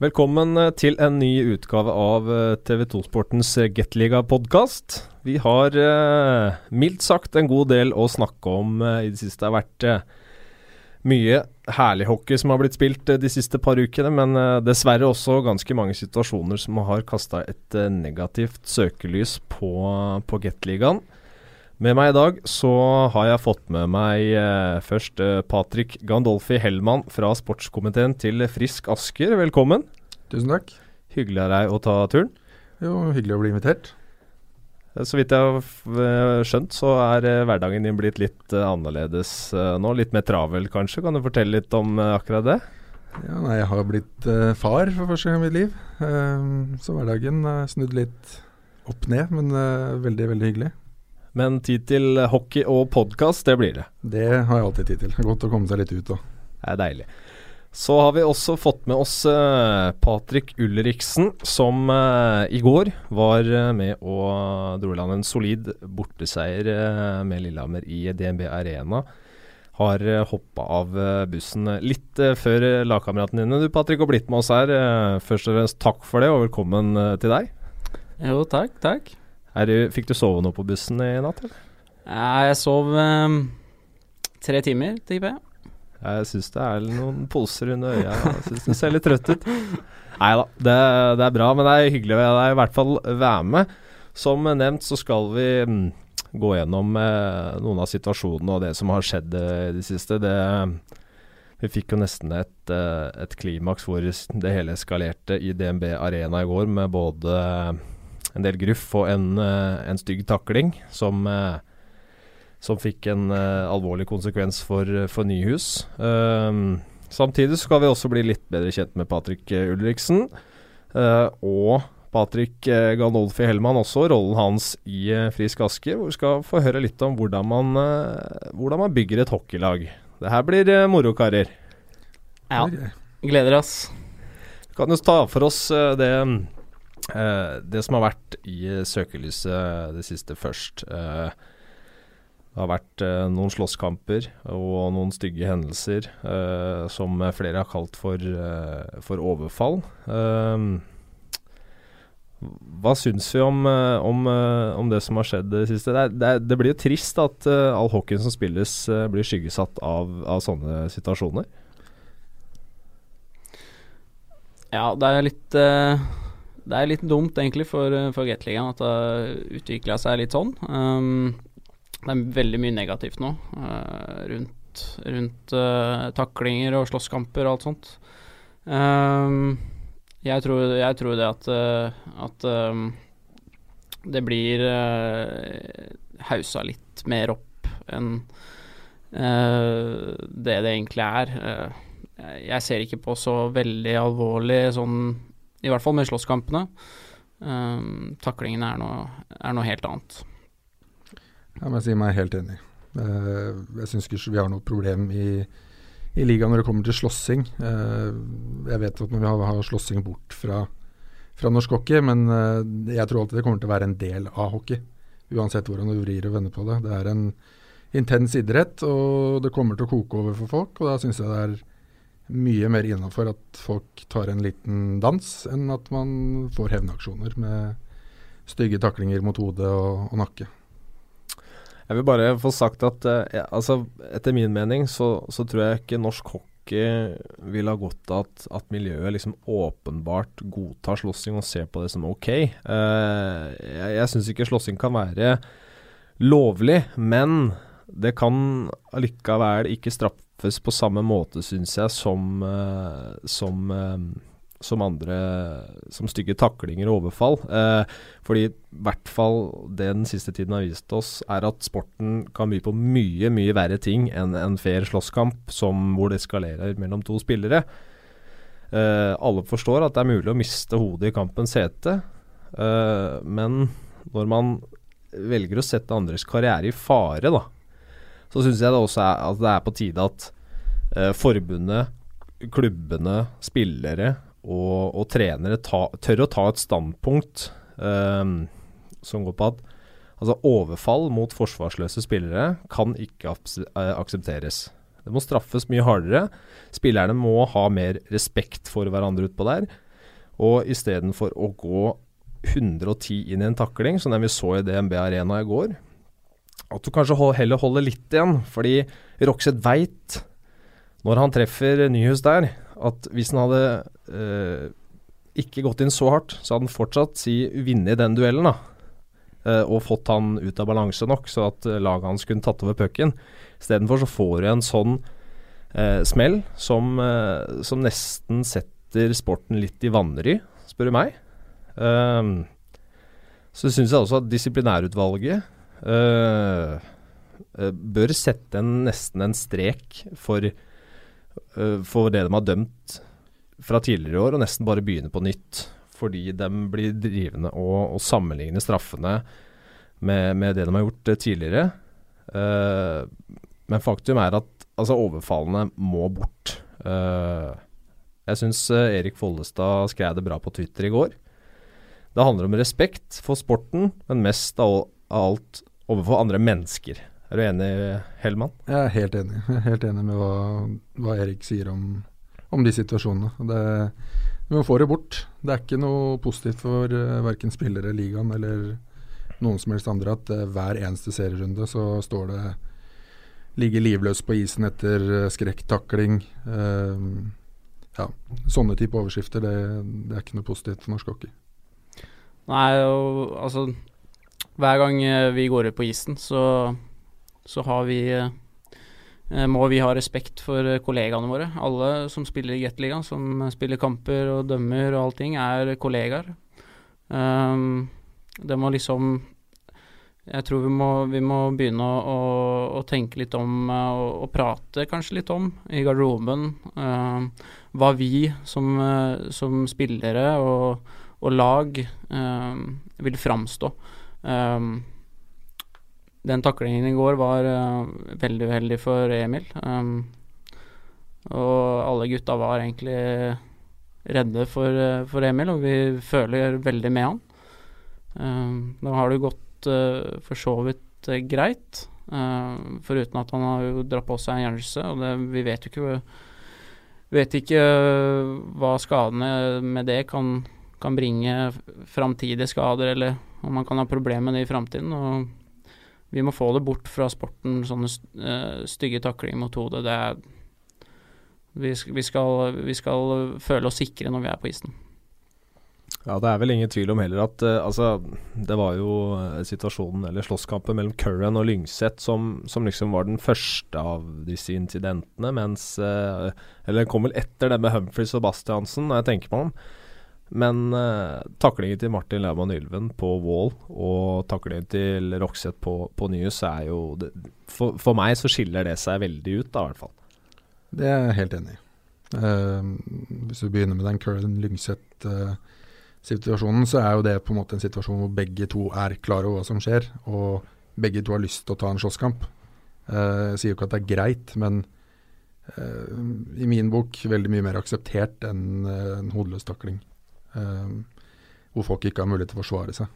Velkommen eh, til en ny utgave av eh, TV2 Sportens eh, Gateliga-podkast. Vi har eh, mildt sagt en god del å snakke om eh, i det siste. Det har vært eh, mye herlig hockey som har blitt spilt de siste par ukene, men dessverre også ganske mange situasjoner som har kasta et negativt søkelys på, på Gateligaen. Med meg i dag så har jeg fått med meg eh, først eh, Patrick Gandolfi Hellmann fra sportskomiteen til Frisk Asker. Velkommen. Tusen takk. Hyggelig av deg å ta turen. Jo, hyggelig å bli invitert. Eh, så vidt jeg har eh, skjønt, så er eh, hverdagen din blitt litt annerledes nå. Litt mer travel, kanskje. Kan du fortelle litt om akkurat det? Ja, nei, Jeg har blitt far for første gang i mitt liv. Så hverdagen er snudd litt opp ned, men veldig, veldig hyggelig. Men tid til hockey og podkast, det blir det. Det har jeg alltid tid til. Det er godt å komme seg litt ut da. Det er deilig. Så har vi også fått med oss uh, Patrik Ulriksen, som uh, i går var uh, med og dro i land en solid borteseier med Lillehammer i DNB Arena. Har uh, hoppa av bussen litt før lagkameratene dine, du Patrik, og blitt med oss her. først og fremst takk for det, og velkommen til deg. Jo, takk, takk. Du, fikk du sove noe på bussen i natt? Eller? Jeg sov um, tre timer, tipper jeg. Jeg syns det er noen poser under øya. Jeg syns du ser litt trøtt ut. Nei da, det, det, er bra, men det er hyggelig å i hvert fall være med. Som nevnt så skal vi mm, gå gjennom eh, noen av situasjonene og det som har skjedd eh, i det siste. Det, vi fikk jo nesten et, eh, et klimaks hvor det hele eskalerte i DNB Arena i går, med både en del gruff og en, eh, en stygg takling som, eh, som fikk en uh, alvorlig konsekvens for, for Nyhus. Uh, samtidig skal vi også bli litt bedre kjent med Patrick Ulriksen. Uh, og Patrick Gandolfi Hellmann også, rollen hans i Frisk Aske. Hvor vi skal få høre litt om hvordan man, hvordan man bygger et hockeylag. Det her blir moro, karer. Ja. Gleder oss. Vi kan jo ta for oss det det som har vært i søkelyset det siste først uh, Det har vært uh, noen slåsskamper og noen stygge hendelser som flere har kalt for, for overfall. hva syns vi om, om, om, det som har skjedd det siste? Det, det, det blir jo trist at all hockeyen som spilles, blir skyggesatt av, av sånne situasjoner. Ja, det er litt det er litt dumt egentlig for, for Gateligaen at det har utvikla seg litt sånn. Um, det er veldig mye negativt nå uh, rundt, rundt uh, taklinger og slåsskamper og alt sånt. Um, jeg, tror, jeg, tror, det at, uh, at um, det blir hausa litt mer opp enn det det egentlig er. jeg ser ikke på så veldig alvorlig sånn i hvert fall med slåsskampene. Um, taklingene er er noe, helt annet. Jeg må si meg helt enig. Uh, jeg syns ikke vi har noe problem i, i ligaen når det kommer til slåssing. Uh, jeg vet at vi har, har slåssing bort fra, fra norsk hockey, men uh, jeg tror alltid det kommer til å være en del av hockey. Uansett hvordan du vrir og vender på det. Det er en intens idrett, og det kommer til å koke over for folk. Og da syns jeg det er mye mer innafor at folk tar en liten dans, enn at man får hevnaksjoner med stygge taklinger mot hodet og, og, nakke. Jeg vil bare få sagt at eh, altså, etter min mening så, så, tror jeg ikke norsk hockey vil ha godt av at, at, miljøet liksom åpenbart godtar slåssing og ser på det som ok. Eh, jeg jeg syns ikke slåssing kan være lovlig, men det kan allikevel ikke straffe straffes på samme måte, syns jeg, som, uh, som, uh, som andre Som stygge taklinger og overfall. Uh, fordi i hvert fall det den siste tiden har vist oss, er at sporten kan by på mye, mye verre ting enn en fair slåsskamp som hvor det eskalerer mellom to spillere. alle forstår at det er mulig å miste hodet i kampens hete, men når man velger å sette andres karriere i fare, da, så syns jeg det også er, at det er på tide at eh, forbundet, klubbene, spillere og, og trenere ta, tør å ta et standpunkt eh, som går på at altså overfall mot forsvarsløse spillere kan ikke eh, aksepteres. Det må straffes mye hardere. Spillerne må ha mer respekt for hverandre utpå der. Og istedenfor å gå 110 inn i en takling, som den vi så i DNB Arena i går, at du kanskje heller holder litt igjen. Fordi Roxeth veit, når han treffer Nyhus der, at hvis han hadde eh, ikke gått inn så hardt, så hadde han fortsatt si vunnet den duellen, da. Eh, og fått han ut av balanse nok, så at eh, laget hans kunne tatt over pucken. Istedenfor så får du en sånn eh, smell som, eh, som, nesten setter sporten litt i vanry, spør du meg. Eh, så syns jeg også at disiplinærutvalget bør sette en, nesten en strek for, uh, for det de har dømt fra tidligere år, og nesten bare begynne på nytt. Fordi de blir drivende og, og sammenligne straffene med, med, det de har gjort tidligere. Uh, men faktum er at altså, overfallene må bort. jeg syns Erik Follestad skrev det bra på Twitter i går. Det handler om respekt for sporten, men mest av alt overfor andre mennesker. Er du enig, Hellmann? Jeg er helt enig. Jeg er helt enig med hva, hva Erik sier om, om de situasjonene. Det, vi må få det bort. Det er ikke noe positivt for uh, eh, verken spillere, ligaen eller noen som helst andre at uh, hver eneste serierunde så står det ligger livløs på isen etter uh, skrekktakling. Uh, ja, sånne type overskrifter, det, det, er ikke noe positivt for norsk hockey. Nei, og altså hver gang eh, vi går ut på isen, så, så har vi eh, må vi ha respekt for eh, kollegaene våre. Alle som spiller i Gateligaen, som spiller kamper og dømmer og allting, er kollegaer. Um, det må liksom Jeg tror vi må, vi må begynne å, å, tenke litt om og, prate kanskje litt om i garderoben uh, hva vi som, som spillere og, og lag uh, vil framstå. Um, den taklingen i går var uh, veldig uheldig for Emil. Um, og alle gutta var egentlig redde for, uh, for, Emil, og vi føler veldig med han. Um, nå har det gått uh, for så vidt greit, foruten at han har jo dratt på seg en hjernerystelse, og det, vi vet jo ikke Vet ikke hva skadene med det kan, kan bringe framtidige skader, eller og man kan ha problemer med det i framtiden. Og vi må få det bort fra sporten, sånne uh, stygge taklinger mot hodet. Det er vi, skal, vi, skal, føle oss sikre når vi er på isen. Ja, Det er vel ingen tvil om heller at uh, altså, det var jo uh, situasjonen, eller slåsskampen mellom Curran og Lyngseth som, som, liksom var den første av disse incidentene, mens uh, Eller den kom vel etter det med Humphries og Bastiansen, når jeg tenker på ham. Men uh, taklingen til Martin Laumann Ylven på Wall og taklingen til Roxeth på, på Nyhus er jo det, for, for, meg så skiller det seg veldig ut, da, i hvert fall. Det er jeg helt enig i. Uh, hvis vi begynner med den Curran Lyngseth-situasjonen, uh, så er jo det på en måte en situasjon hvor begge to er klar over hva som skjer, og begge to har lyst til å ta en slåsskamp. Uh, jeg sier jo ikke at det er greit, men i min bok veldig mye mer akseptert enn en hodeløs takling. Ehm, hvor folk ikke har mulighet til å forsvare seg.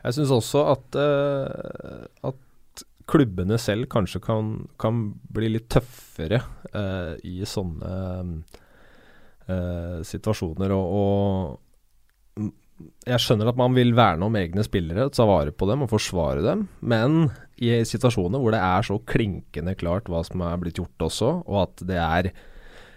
Jeg syns også at, uh, at, klubbene selv kanskje kan, kan bli litt tøffere uh, i sånne uh, situasjoner. Og, og, jeg skjønner at man vil verne om egne spillere, ta vare på dem og forsvare dem. Men i situasjoner hvor det er så klinkende klart hva som er blitt gjort også, og at det er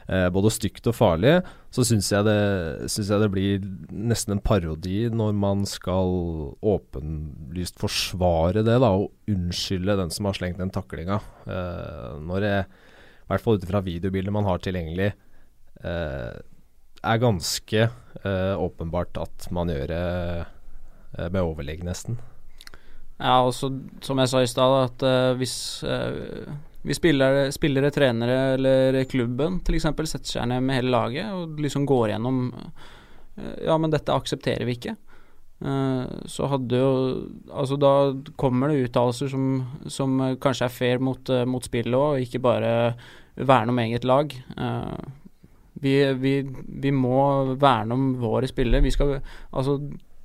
eh, både stygt og farlig, så syns jeg, jeg det blir nesten en parodi når man skal åpenlyst forsvare det da, og unnskylde den som har slengt den taklinga. Eh, når det, i hvert fall ut ifra videobildet man har tilgjengelig, eh, er ganske eh, åpenbart at man gjør det eh, med overlegg, nesten. Ja, og som jeg sa i stad, at uh, hvis uh, vi spillere, spillere, trenere eller klubben f.eks. setter seg ned med hele laget og liksom går gjennom eh, Ja, men dette aksepterer vi ikke. Uh, så hadde jo Altså, da kommer det uttalelser som, som, kanskje er fair mot, uh, mot spillet òg, og ikke bare verne om eget lag. Vi, vi, vi, må verne om våre spillere. Vi skal Altså,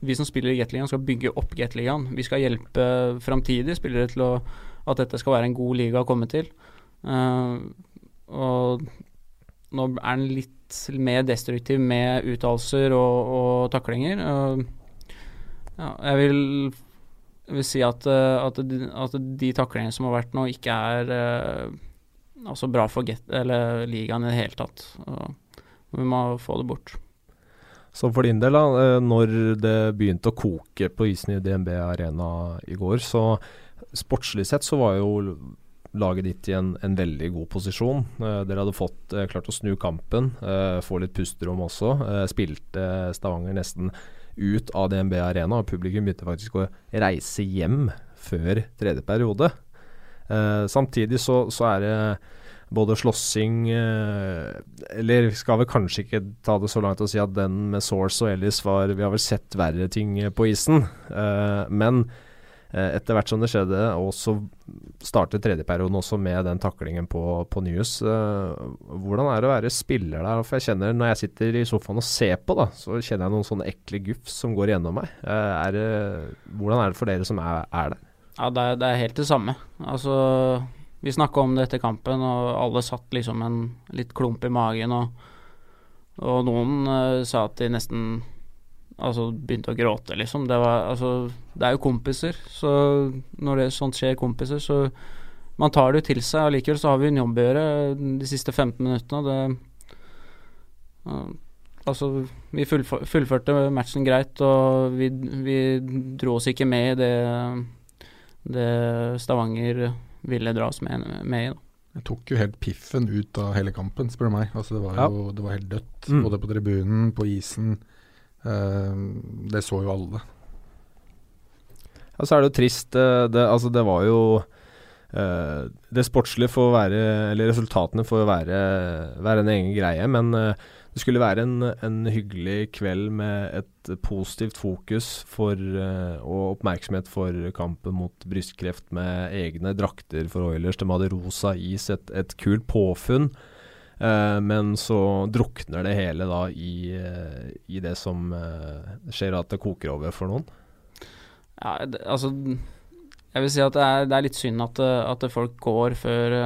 vi som spiller i Gateligaen skal bygge opp Gateligaen. Vi skal hjelpe framtidige spillere til å at dette skal være en god liga å komme til. Uh, og nå er han litt mer destruktiv med uttalelser og, og taklinger. Uh, ja, jeg vil, vil si at, uh, at, de, at, de, taklingene som har vært nå, ikke er uh, altså bra for get, eller ligaen i det hele tatt. vi må få det bort. Så for din del, da, når det begynte å koke på isen i DNB Arena i går, så sportslig sett så var jo laget ditt i en, en veldig god posisjon. Eh, dere hadde fått eh, klart å snu kampen, eh, få litt pusterom også. Eh, spilte Stavanger nesten ut av DNB Arena, og publikum begynte faktisk å reise hjem før tredje periode. Eh, samtidig så, så, er det både slåssing Eller skal vel kanskje ikke ta det så langt å si at den med Source og Ellis var Vi har vel sett verre ting på isen, men etter hvert som det skjedde, og så startet tredjeperioden også med den taklingen på, på News. Eh, hvordan er det å være spiller der? For jeg kjenner Når jeg sitter i sofaen og ser på, da, så kjenner jeg noen sånne ekle gufs som går gjennom meg. Eh, er hvordan er det for dere som er, er det? Ja, det er, det er, helt det samme. Altså, vi snakka om det etter kampen, og alle satt liksom en litt klump i magen. Og, og noen uh, sa at de nesten altså begynte å gråte, liksom. Det, var, altså, det er jo kompiser, så når det sånt skjer kompiser, så man tar det jo til seg. Allikevel så har vi en jobb å gjøre de siste 15 minuttene. Det, altså, vi fullførte matchen greit, og vi, vi, dro oss ikke med i det, det Stavanger ville dra oss med, med i. da. Jeg tok jo helt piffen ut av hele kampen, spør du meg. Altså, det var jo ja. det var helt dødt, mm. både på tribunen, på isen. Eh, det så jo alle. Ja, så er det jo trist. Eh, det, altså, det var jo uh, Det sportslige får være Eller resultatene får være, være en egen greie, men uh, det skulle være en, en, hyggelig kveld med et positivt fokus for, uh, og oppmerksomhet for kampen mot brystkreft med egne drakter for Oilers. De hadde rosa is, et, et kult påfunn. Uh, men så drukner det hele da i, uh, i det som uh, skjer, at det koker over for noen? Ja, det, altså Jeg vil si at det er, det er litt synd at, at, folk går før,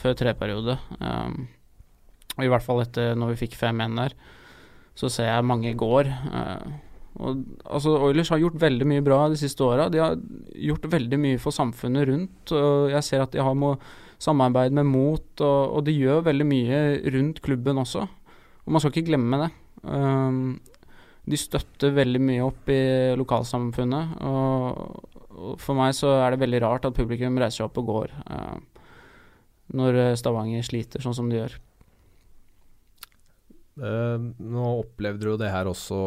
før treperiode. Um, I hvert fall etter når vi fikk 5-1 der, så ser jeg mange går. og, altså Oilers har gjort veldig mye bra de siste åra. De har gjort veldig mye for samfunnet rundt. og Jeg ser at de har må samarbeid med Mot, og, og, de gjør veldig mye rundt klubben også. Og man skal ikke glemme det. Um, de støtter veldig mye opp i lokalsamfunnet. Og, og, for meg så er det veldig rart at publikum reiser seg opp og går uh, når Stavanger sliter sånn som de gjør. Uh, nå opplevde du jo det her også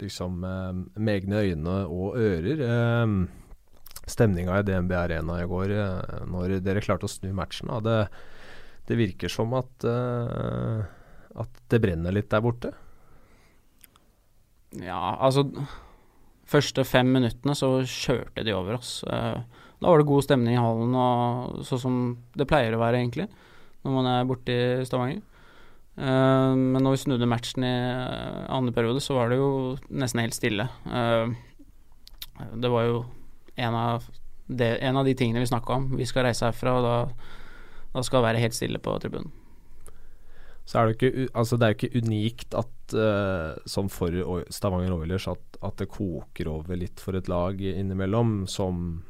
liksom uh, med egne øyne og ører. Uh, stemninga i DNB Arena i går, eh, når dere klarte å snu matchen. Det, det, virker som at, uh, at det brenner litt der borte? Ja, altså Første fem minuttene så kjørte de over oss. Uh, da var det god stemning i hallen, og sånn som det pleier å være, egentlig, når man er borte i Stavanger. Men når vi snudde matchen i andre periode, så var det jo nesten helt stille. det var jo en av, det, en av de tingene vi snakka om. Vi skal reise herfra, og da, da skal det være helt stille på tribunen. Så er det, ikke, altså det er jo ikke unikt at uh, som for Stavanger Oilers at, at, det koker over litt for et lag innimellom, som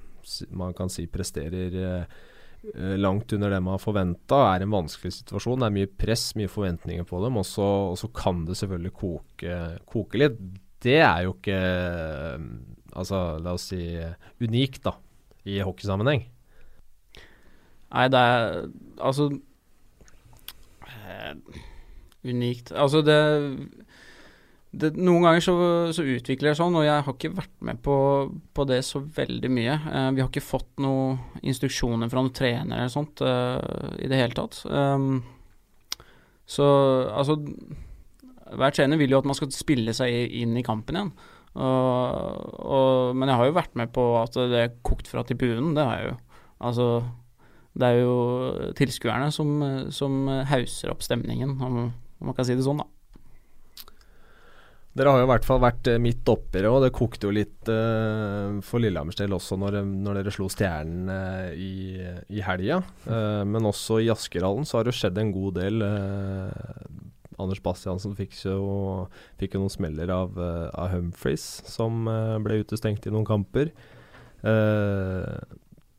man kan si presterer uh, langt under det man har forventa. Er en vanskelig situasjon. Det er mye press, mye forventninger på dem. Og så kan det selvfølgelig koke, koke litt. Det er jo ikke altså, la oss si, unikt da, i hockeysammenheng? Nei, det er altså eh, Unikt Altså, det, det Noen ganger så, så, utvikler det sånn, og jeg har ikke vært med på, på det så veldig mye. Eh, vi har ikke fått noen instruksjoner fra noen trener eller sånt eh, i det hele tatt. Um, så altså Hver trener vil jo at man skal spille seg inn i kampen igjen. Og, og, men jeg har jo vært med på at det er kokt fra tribunen. Det har jeg jo. Altså, det er jo tilskuerne som, som hauser opp stemningen, om, om, man kan si det sånn, da. Dere har jo i hvert fall vært eh, midt oppi det, og det kokte jo litt uh, for Lillehammers del også når, når, dere slo Stjernen uh, i, i helga. Uh, men også i Askerhallen så har det skjedd en god del. Anders Bastiansen fikk jo, fikk jo noen smeller av, av Humphries, som ble utestengt i noen kamper.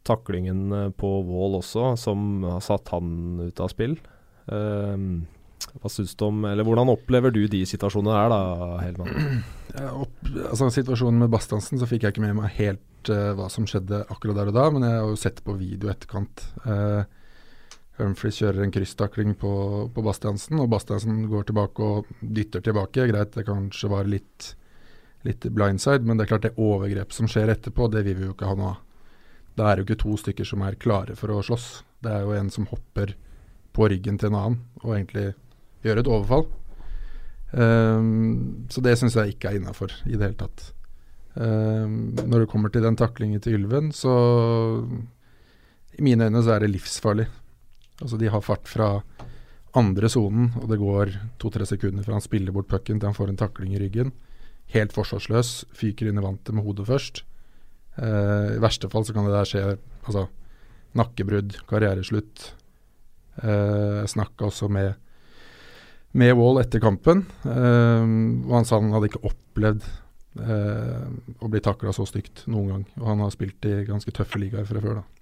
taklingen på Wall også, som har satt han ut av spill. Uh, hva syns du om, eller Hvordan opplever du de situasjonene her, da, Helman? Altså Situasjonen med Bastiansen så fikk jeg ikke med meg helt uh, hva som skjedde akkurat der og da, men jeg har jo sett på video etterkant. Uh, Humphries kjører en krysstakling på, på Bastiansen, og Bastiansen går tilbake og dytter tilbake. Greit, det kanskje var litt, litt blindside, men det er klart det overgrepet som skjer etterpå, det vil vi jo ikke ha noe av. Da er jo ikke to stykker som er klare for å slåss. Det er jo en som hopper på ryggen til en annen og egentlig gjør et overfall. Um, så det syns jeg ikke er innafor i det hele tatt. Um, når det kommer til den taklingen til Ylven, så I mine øyne så er det livsfarlig. Altså De har fart fra andre sonen, og det går to-tre sekunder fra han spiller bort pucken til han får en takling i ryggen. Helt forsvarsløs, fyker inn i vantet med hodet først. Eh, I verste fall så kan det der skje altså, nakkebrudd, karriereslutt. Eh, snakka også med med Wall etter kampen. eh, og han sa han hadde ikke opplevd uh, å bli takla så stygt noen gang. Og han har spilt i ganske tøffe ligaer fra før, da.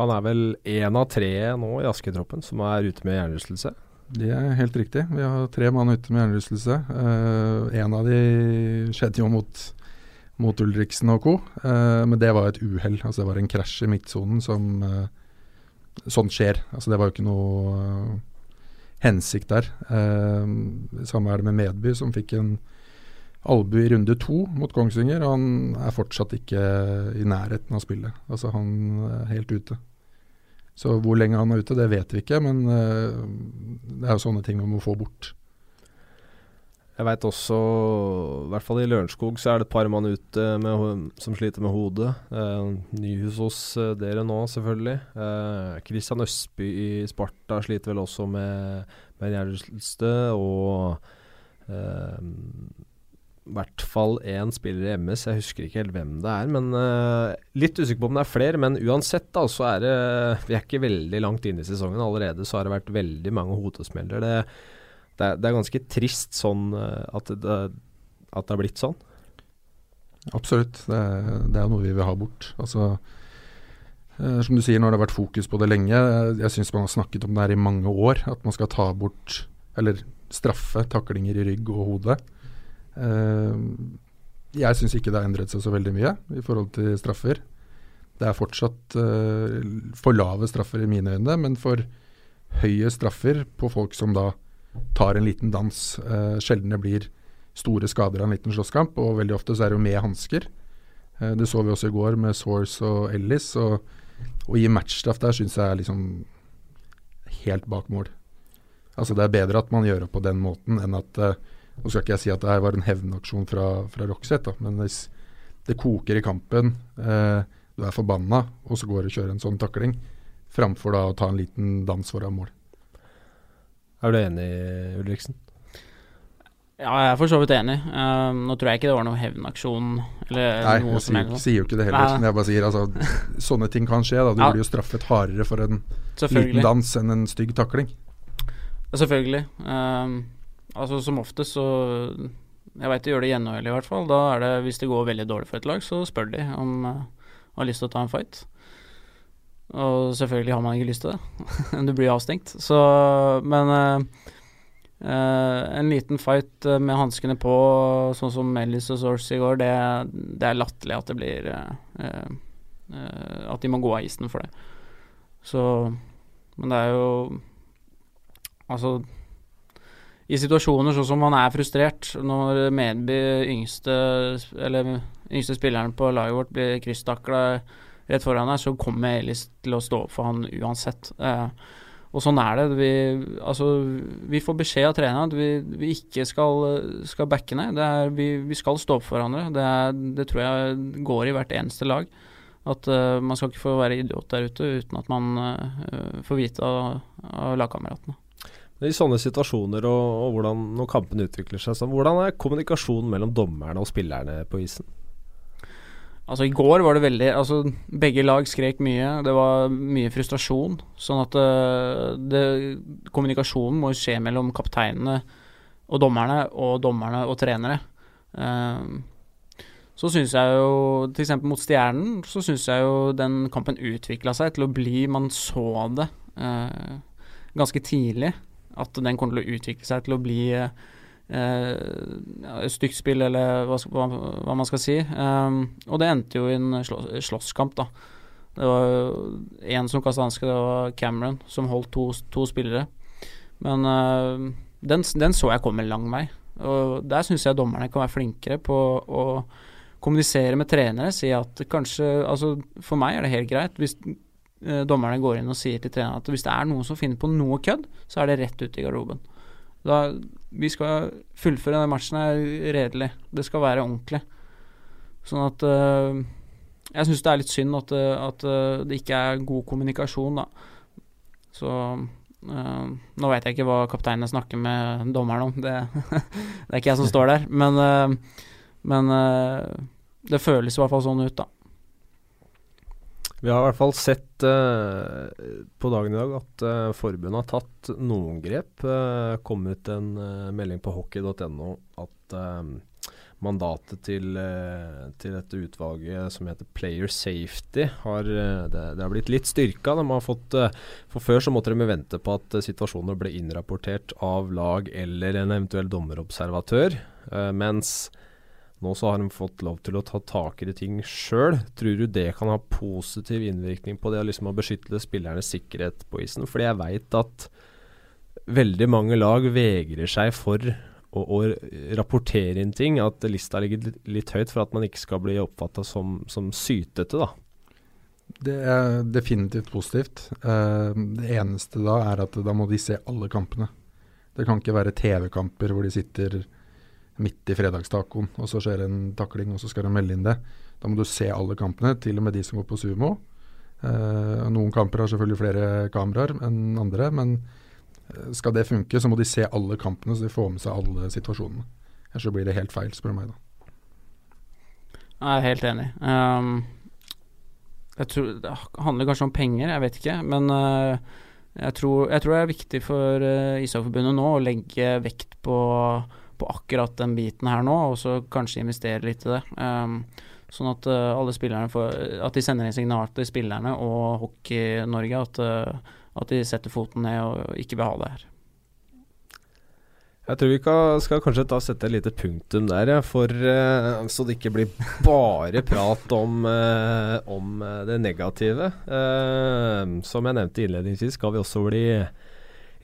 Han er vel én av tre nå i Asketroppen som er ute med hjernerystelse? Det er helt riktig. Vi har tre mann ute med hjernerystelse. Uh, en av de skjedde jo mot, mot Ulriksen og co., uh, men det var et uhell. Altså, det var en krasj i midtsonen som uh, Sånt skjer. Altså, det var jo ikke noe hensikt der. Eh, samme er det med Medby, som fikk en albue i runde to mot Kongsvinger. Han er fortsatt ikke i nærheten av spillet. Altså Han er helt ute. Så hvor lenge han er ute, det vet vi ikke, men eh, det er jo sånne ting vi må få bort. Jeg veit også, i hvert fall i Lørenskog, så er det et par mann ute med, som sliter med hodet. Eh, Nyhus hos eh, dere nå, selvfølgelig. Eh, Christian Østby i Sparta sliter vel også med, med hjernerystelse. Og eh, i hvert fall én spiller i MS, jeg husker ikke helt hvem det er. Men uh, litt usikker på om det er flere. Men uansett, da, så er det Vi er ikke veldig langt inn i sesongen. Allerede så har det vært veldig mange hodesmeller. Det det det er ganske trist sånn eh, at det, at det har blitt sånn. Absolutt. Det det er noe vi vil ha bort. Altså, eh, som du sier, nå har det vært fokus på det lenge. Jeg syns man har snakket om det her i mange år. At man skal ta bort, eller straffe, taklinger i rygg og hode. Eh, jeg syns ikke det har endret seg så veldig mye i forhold til straffer. Det er fortsatt eh, for lave straffer i mine øyne, men for høye straffer på folk som da tar en liten dans. Uh, sjelden det blir store skader av en liten slåsskamp, og veldig ofte så er det jo med hansker. Det så vi også i går med Source og Ellis. Og å gi matchstraff der syns jeg er liksom helt bak mål. Altså Det er bedre at man gjør det på den måten enn at uh, Nå skal ikke jeg si at det her var en hevnaksjon fra, fra Roxette, men hvis det koker i kampen, du er forbanna, og så går du og kjører en sånn takling, framfor da å ta en liten dans foran mål. Er du enig, Ulriksen? Ja, jeg er for så vidt enig. Uh, nå tror jeg ikke det var noen hevnaksjon eller Nei, noe jeg sier, sier, jo ikke det heller. Men jeg bare sier altså, sånne ting kan skje. da Du ja. blir jo straffet hardere for en liten dans enn en stygg takling. Selvfølgelig. Uh, altså Som oftest så Jeg veit de gjør det gjennomhøylig i hvert fall. Da er det Hvis det går veldig dårlig for et lag, så spør de om uh, har lyst til å ta en fight. Og selvfølgelig har man ikke lyst til det. du blir avstengt. Så Men uh, uh, en liten fight med hanskene på, sånn som Ellis og Source i går, det, det er latterlig at det blir At de må gå av isen for det. Så Men det er jo Altså i situasjoner sånn som man er frustrert, når Medby, yngste, eller yngste spilleren på laget vårt, blir krysstakla rett foran deg, så kommer Elis til å stå opp for han uansett. Eh, og sånn er det. Vi, altså, vi får beskjed av treneren at vi, vi ikke skal, skal backe ned. Er, vi, vi, skal stå opp for hverandre. Det, er, det, tror jeg går i hvert eneste lag. At uh, man skal ikke få være idiot der ute uten at man uh, får vite av, av lagkameratene. I sånne situasjoner og, og hvordan når kampen utvikler seg, så hvordan er kommunikasjonen mellom dommerne og spillerne på isen? Altså I går var det veldig Altså Begge lag skrek mye. Det var mye frustrasjon. Sånn at uh, det, kommunikasjonen må skje mellom kapteinene og dommerne, og dommerne og trenere. Uh, så syns jeg jo, f.eks. mot Stjernen, så syns jeg jo den kampen utvikla seg til å bli Man så det uh, ganske tidlig at den kommer til å utvikle seg til å bli eh, stygt spill, eller hva, hva, hva, man skal si. Um, og det endte jo i en slå, slåsskamp, da. Det var én som kasta hanske, det var Cameron, som holdt to, to spillere. Men uh, den, den, så jeg komme lang vei. Og der syns jeg dommerne kan være flinkere på å kommunisere med trenere. Si at kanskje Altså, for meg er det helt greit hvis dommerne går inn og sier til treneren at hvis det er noen som finner på noe kødd, så er det rett ut i garderoben. Da, vi skal fullføre denne matchen her redelig. Det skal være ordentlig. Sånn at uh, Jeg syns det er litt synd at, eh, at det ikke er god kommunikasjon, da. Så uh, Nå vet jeg ikke hva kapteinene snakker med dommeren om. Det, det, er ikke jeg som står der. Men, men det føles i hvert fall sånn ut, da. Vi har i hvert fall sett uh, på dagen i dag at uh, forbundet har tatt noen grep. Uh, kom ut en melding på hockey.no at mandatet til, til, dette utvalget som heter Player Safety, har, det, det, har blitt litt styrka. De har fått, for Før så måtte de vente på at situasjoner ble innrapportert av lag eller en eventuell dommerobservatør. mens nå så har de fått lov til å ta tak i ting sjøl. Tror du det kan ha positiv innvirkning på det å liksom beskytte spillernes sikkerhet på isen? Fordi jeg veit at veldig mange lag vegrer seg for å, å, rapportere inn ting. At lista ligger litt, høyt for at man ikke skal bli oppfatta som, som, sytete, da. Det er definitivt positivt. Uh, det eneste da er at da må de se alle kampene. Det kan ikke være TV-kamper hvor de sitter midt i fredagstacoen, og så skjer en takling, og så skal de melde inn det. Da må du se alle kampene, til og med de som går på sumo. Eh, noen kamper har selvfølgelig flere kameraer enn andre, men eh, skal det funke, så må de se alle kampene, så de får med seg alle situasjonene. Ellers blir det helt feil, spør du meg, da. Jeg er helt enig. Um, jeg tror, det handler kanskje om penger, jeg vet ikke. Men uh, jeg, tror, jeg, tror, det er viktig for uh, Ishockeyforbundet nå å legge vekt på på akkurat den biten her nå, og så kanskje investere litt i det. Um, sånn at uh, alle spillerne får At de sender inn signal til spillerne og Hockey-Norge at, uh, at, de setter foten ned og ikke vil ha det her. Jeg tror vi skal, kanskje ta sette et lite punktum der, ja, for, uh, så det ikke blir bare prat om, om det negative. som jeg nevnte innledningsvis, skal vi også bli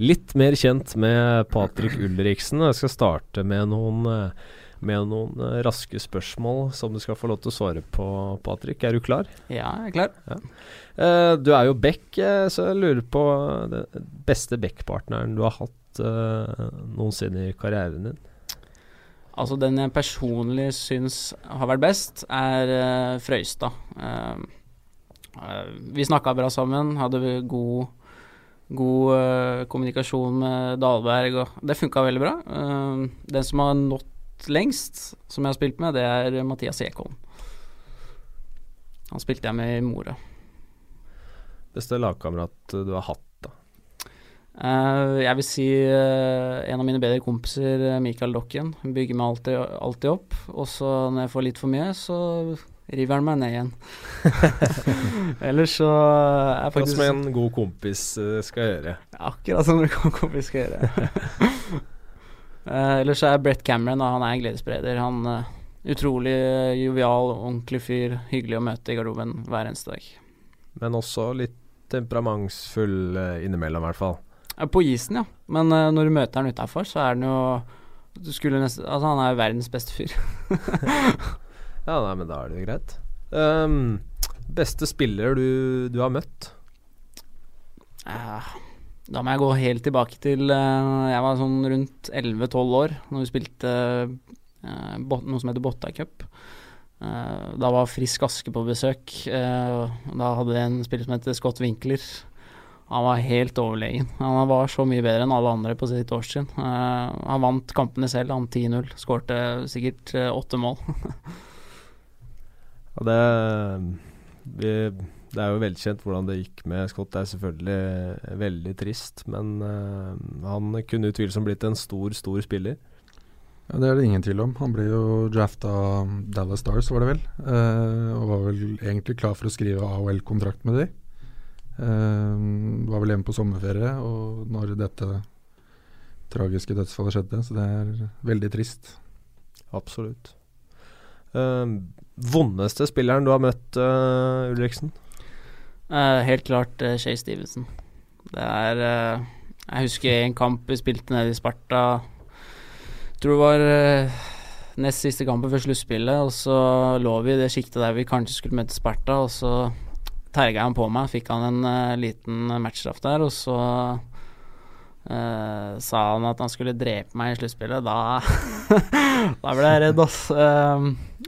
litt mer kjent med Patrick Ulriksen. Jeg skal starte med noen, eh, med noen eh, raske spørsmål som du skal få lov til å svare på, Patrick. Er du klar? Ja, jeg er klar. Ja. Uh, du er jo back, så jeg lurer på den beste backpartneren du har hatt uh, noensinne i karrieren din? Altså, den jeg personlig syns har vært best, er uh, Frøystad. vi snakka bra sammen, hadde god god uh, kommunikasjon med Dahlberg, og det funka veldig bra. Uh, den som har nådd lengst, som jeg har spilt med, det er Mathias Ekholm. Han spilte jeg med i Mora. Beste lagkamerat du har hatt, da? Uh, jeg vil si en av mine bedre kompiser, Mikael Dokken. Bygger meg alltid, alltid opp. Og så når jeg får litt for mye, så river han meg ned igjen. Ellers så er faktisk Som en god kompis uh, skal gjøre. Akkurat som en god kompis skal gjøre. uh, ellers så er Brett Cameron da, han er en gledesspreder. Han uh, Utrolig jovial, ordentlig fyr. Hyggelig å møte i garderoben hver eneste dag. Men også litt temperamentsfull innimellom, i hvert fall. På isen, ja. Men når du møter han utafor, så er han jo du skulle nesten, altså Han er jo verdens beste fyr. Ja, nei, men da er det jo greit. Um, beste spiller du, du har møtt? Uh, da må jeg gå helt tilbake til uh, Jeg var sånn rundt 11-12 år når vi spilte uh, noe som heter Botta Cup. da var Frisk Aske på besøk. da hadde vi en spiller som heter Scott Winkler. han var helt overlegen. Han var så mye bedre enn alle andre på sitt årstrinn. Han vant kampene selv, han 10-0. Skårte sikkert åtte mål. ja, det, vi, det er jo velkjent hvordan det gikk med Scott. Det er selvfølgelig veldig trist, men uh, han kunne utvilsomt blitt en stor, stor spiller. Ja, Det er det ingen tvil om. Han ble jo drafta Dallas Stars, var det vel. Uh, og var vel egentlig klar for å skrive AOL-kontrakt med de. Uh, var vel hjemme på sommerferie og når dette tragiske dødsfallet skjedde. Så det er veldig trist. Absolutt. Uh, vondeste spilleren du har møtt, uh, Ulriksen? helt klart uh, Shay Stevenson. Det er Jeg husker en kamp vi spilte nede i Sparta tror det var uh, nest siste kampen før sluttspillet, og så lå vi i det sjiktet der vi kanskje skulle møte Sparta, og så terga han på meg, fikk han en uh, liten matchstraff der, og så uh, sa han at han skulle drepe meg i sluttspillet. Da, da ble jeg redd, ass.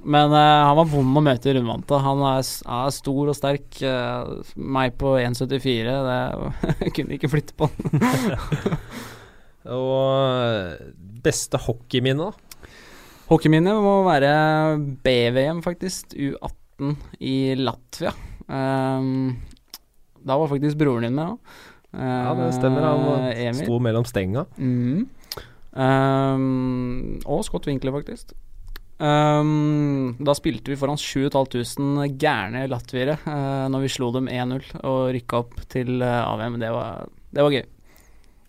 Men han var vond å møte i rundvante. Han er, er, stor og sterk. meg på 1,74, det kunne ikke flytte på han. og beste hockeyminne, da? Hockeyminnet må være BVM, faktisk. U18 i Latvia. Um, da var faktisk broren din med òg. Uh, ja, det stemmer. Han uh, sto mellom stenga. Mm. Um, og Scott Winkler, faktisk. Um, da spilte vi foran 7500 gærne latviere uh, når vi slo dem 1-0 og rykka opp til uh, AVM. Det var, det var gøy.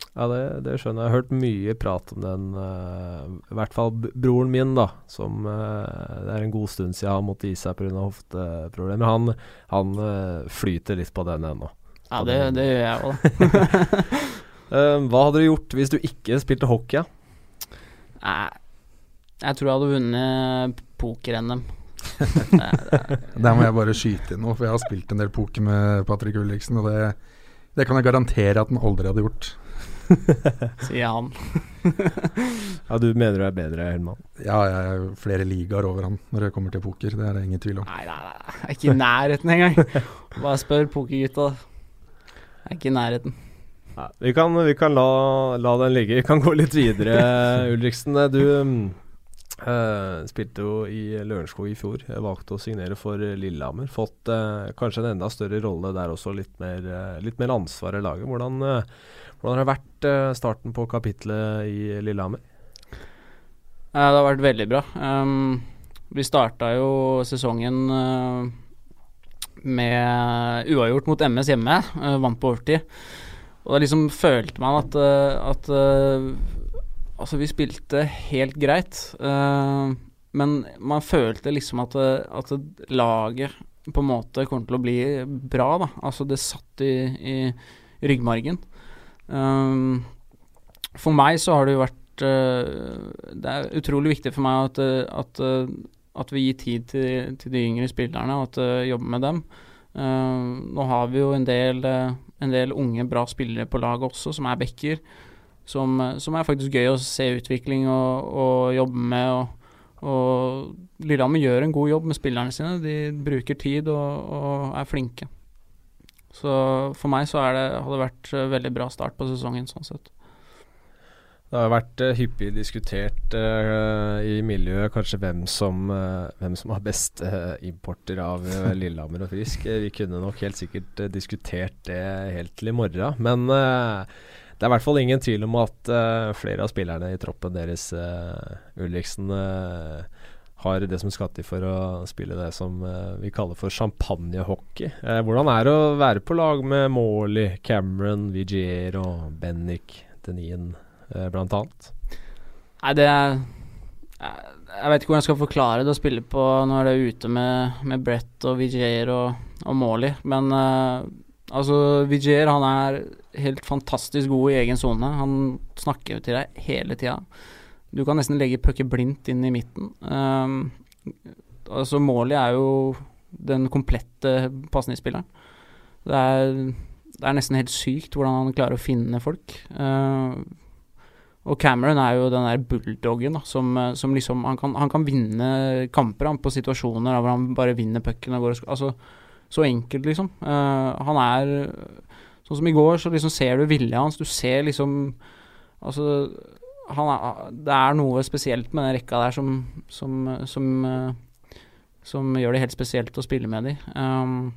Ja, det, det, skjønner jeg. Jeg har hørt mye prat om den. Uh, I hvert fall broren min, da. Som Det er en god stund siden han måtte gi seg pga. hofteproblemer. Han, han flyter litt på den ennå. Ja, det, det, gjør jeg òg. hva hadde du gjort hvis du ikke spilte hockey? Nei, jeg tror jeg hadde vunnet poker-NM. Der må jeg bare skyte inn noe, for jeg har spilt en del poker med Patrick Ulriksen, og det, det kan jeg garantere at han aldri hadde gjort. Sier han. ja, du mener du er bedre, Helman? Ja, jeg er flere ligaer over han når det kommer til poker. Det er det ingen tvil om. Nei, nei, nei. Jeg er ikke i nærheten engang. Bare spør pokergutta. Jeg er ikke i nærheten. Nei, vi kan, vi kan la, la, den ligge. Vi kan gå litt videre, Ulriksen. Du uh, spilte jo i Lørenskog i fjor. Jeg valgte å signere for Lillehammer. Fått uh, kanskje en enda større rolle der også, litt mer, uh, litt mer ansvar i laget. Hvordan hvordan har det vært starten på kapitlet i Lillehammer? Det har vært veldig bra. Um, vi starta jo sesongen med uavgjort mot MS hjemme. vant på overtid. Og da liksom følte man at, at Altså, vi spilte helt greit. men man følte liksom at, at laget på en måte kommer til å bli bra, da. Altså, det satt i, i ryggmargen. Um, for meg så har det jo vært uh, Det er utrolig viktig for meg at, at, at vi gir tid til, til, de yngre spillerne, og at uh, jobber med dem. Uh, nå har vi jo en del, en del, unge, bra spillere på laget også, som er backer. Som, som, er faktisk gøy å se utvikling og, og jobbe med. Og, og Lillehammer gjør en god jobb med spillerne sine. De bruker tid og, og er flinke. Så for meg så det, har det vært uh, veldig bra start på sesongen sånn sett. Det har vært uh, hyppig diskutert uh, i miljøet kanskje hvem som, hvem som har best importer av Lillehammer og Frisk. Vi kunne nok helt sikkert diskutert det helt til i morgen. Men det er i hvert fall ingen tvil om at flere av spillerne i troppen deres, Ulriksen, har det som skal til for å spille det som uh, vi kaller for champagnehockey. Uh, hvordan er det å være på lag med Morley, Cameron, Vigier og Bennick, Denien uh, annet? Nei, det er jeg vet ikke hvordan jeg skal forklare det å spille på når det er ute med, med Brett og Vigier og, og Morley, men uh, altså Vigier han er helt fantastisk god i egen sone. Han snakker til deg hele tida. Du kan nesten legge pucker blindt inn i midten. Um, altså Målet er jo den komplette pasningsspilleren. Det er, det er nesten helt sykt hvordan han klarer å finne folk. Uh, og Cameron er jo den der bulldoggen da, som, som liksom han kan, han kan, vinne kamper han, på situasjoner hvor han bare vinner pucken og går og Altså, så enkelt, liksom. Uh, han er Sånn som i går, så liksom ser du viljen hans. Du ser liksom Altså er, Det er noe spesielt med den rekka der som som, som, uh, som gjør det helt spesielt å spille med de. Um,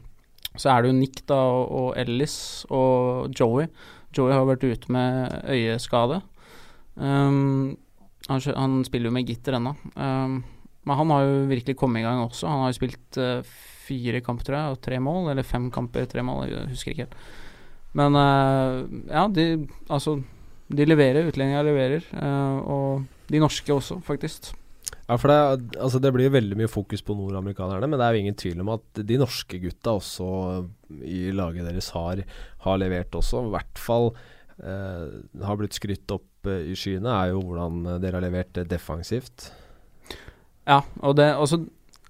så er det jo Nick da, og, Ellis og Joey. Joey har vært ute med øyeskade. Um, han, han, spiller jo med gitter ennå. Um, men han har jo virkelig kommet i gang også. Han har jo spilt uh, fire kamper, tror jeg, og tre mål. Eller fem kamper, tre mål, jeg husker ikke helt. Men uh, ja, de altså De leverer, utlendinger leverer. Uh, og de norske også, faktisk. Ja, for det, altså det, blir veldig mye fokus på nordamerikanerne, men det er jo ingen tvil om at de norske gutta også i laget deres har, har levert også. I hvert fall eh, har blitt skrytt opp eh, i skyene, er jo hvordan dere har levert defensivt. Ja, og det også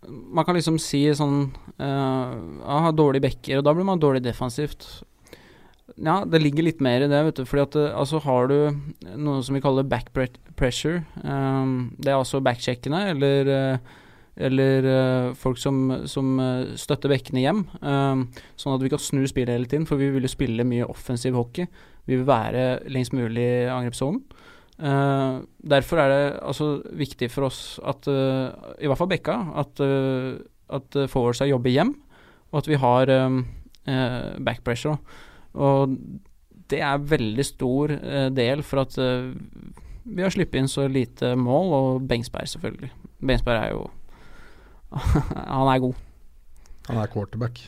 Man kan liksom si sånn uh, Har dårlige backer, og da blir man dårlig defensivt. Ja, det ligger litt mer i det, vet du. Fordi at eh, altså har du noe som vi kaller back pressure. Um, det er altså backcheckene, eller, uh, eller uh, folk som, som uh, støtter bekkene hjem. Um, sånn at vi kan snu spillet hele tiden, for vi vil jo spille mye offensiv hockey. Vi vil være lengst mulig i angrepssonen. Derfor er det altså viktig for oss at, i hvert fall Bekka, at, at forwardsa jobber hjem, og at vi har um, back pressure. Og det er veldig stor del for at vi har sluppet inn så lite mål, og Bengsberg selvfølgelig. Bengsberg er jo Han er god. Han er quarterback.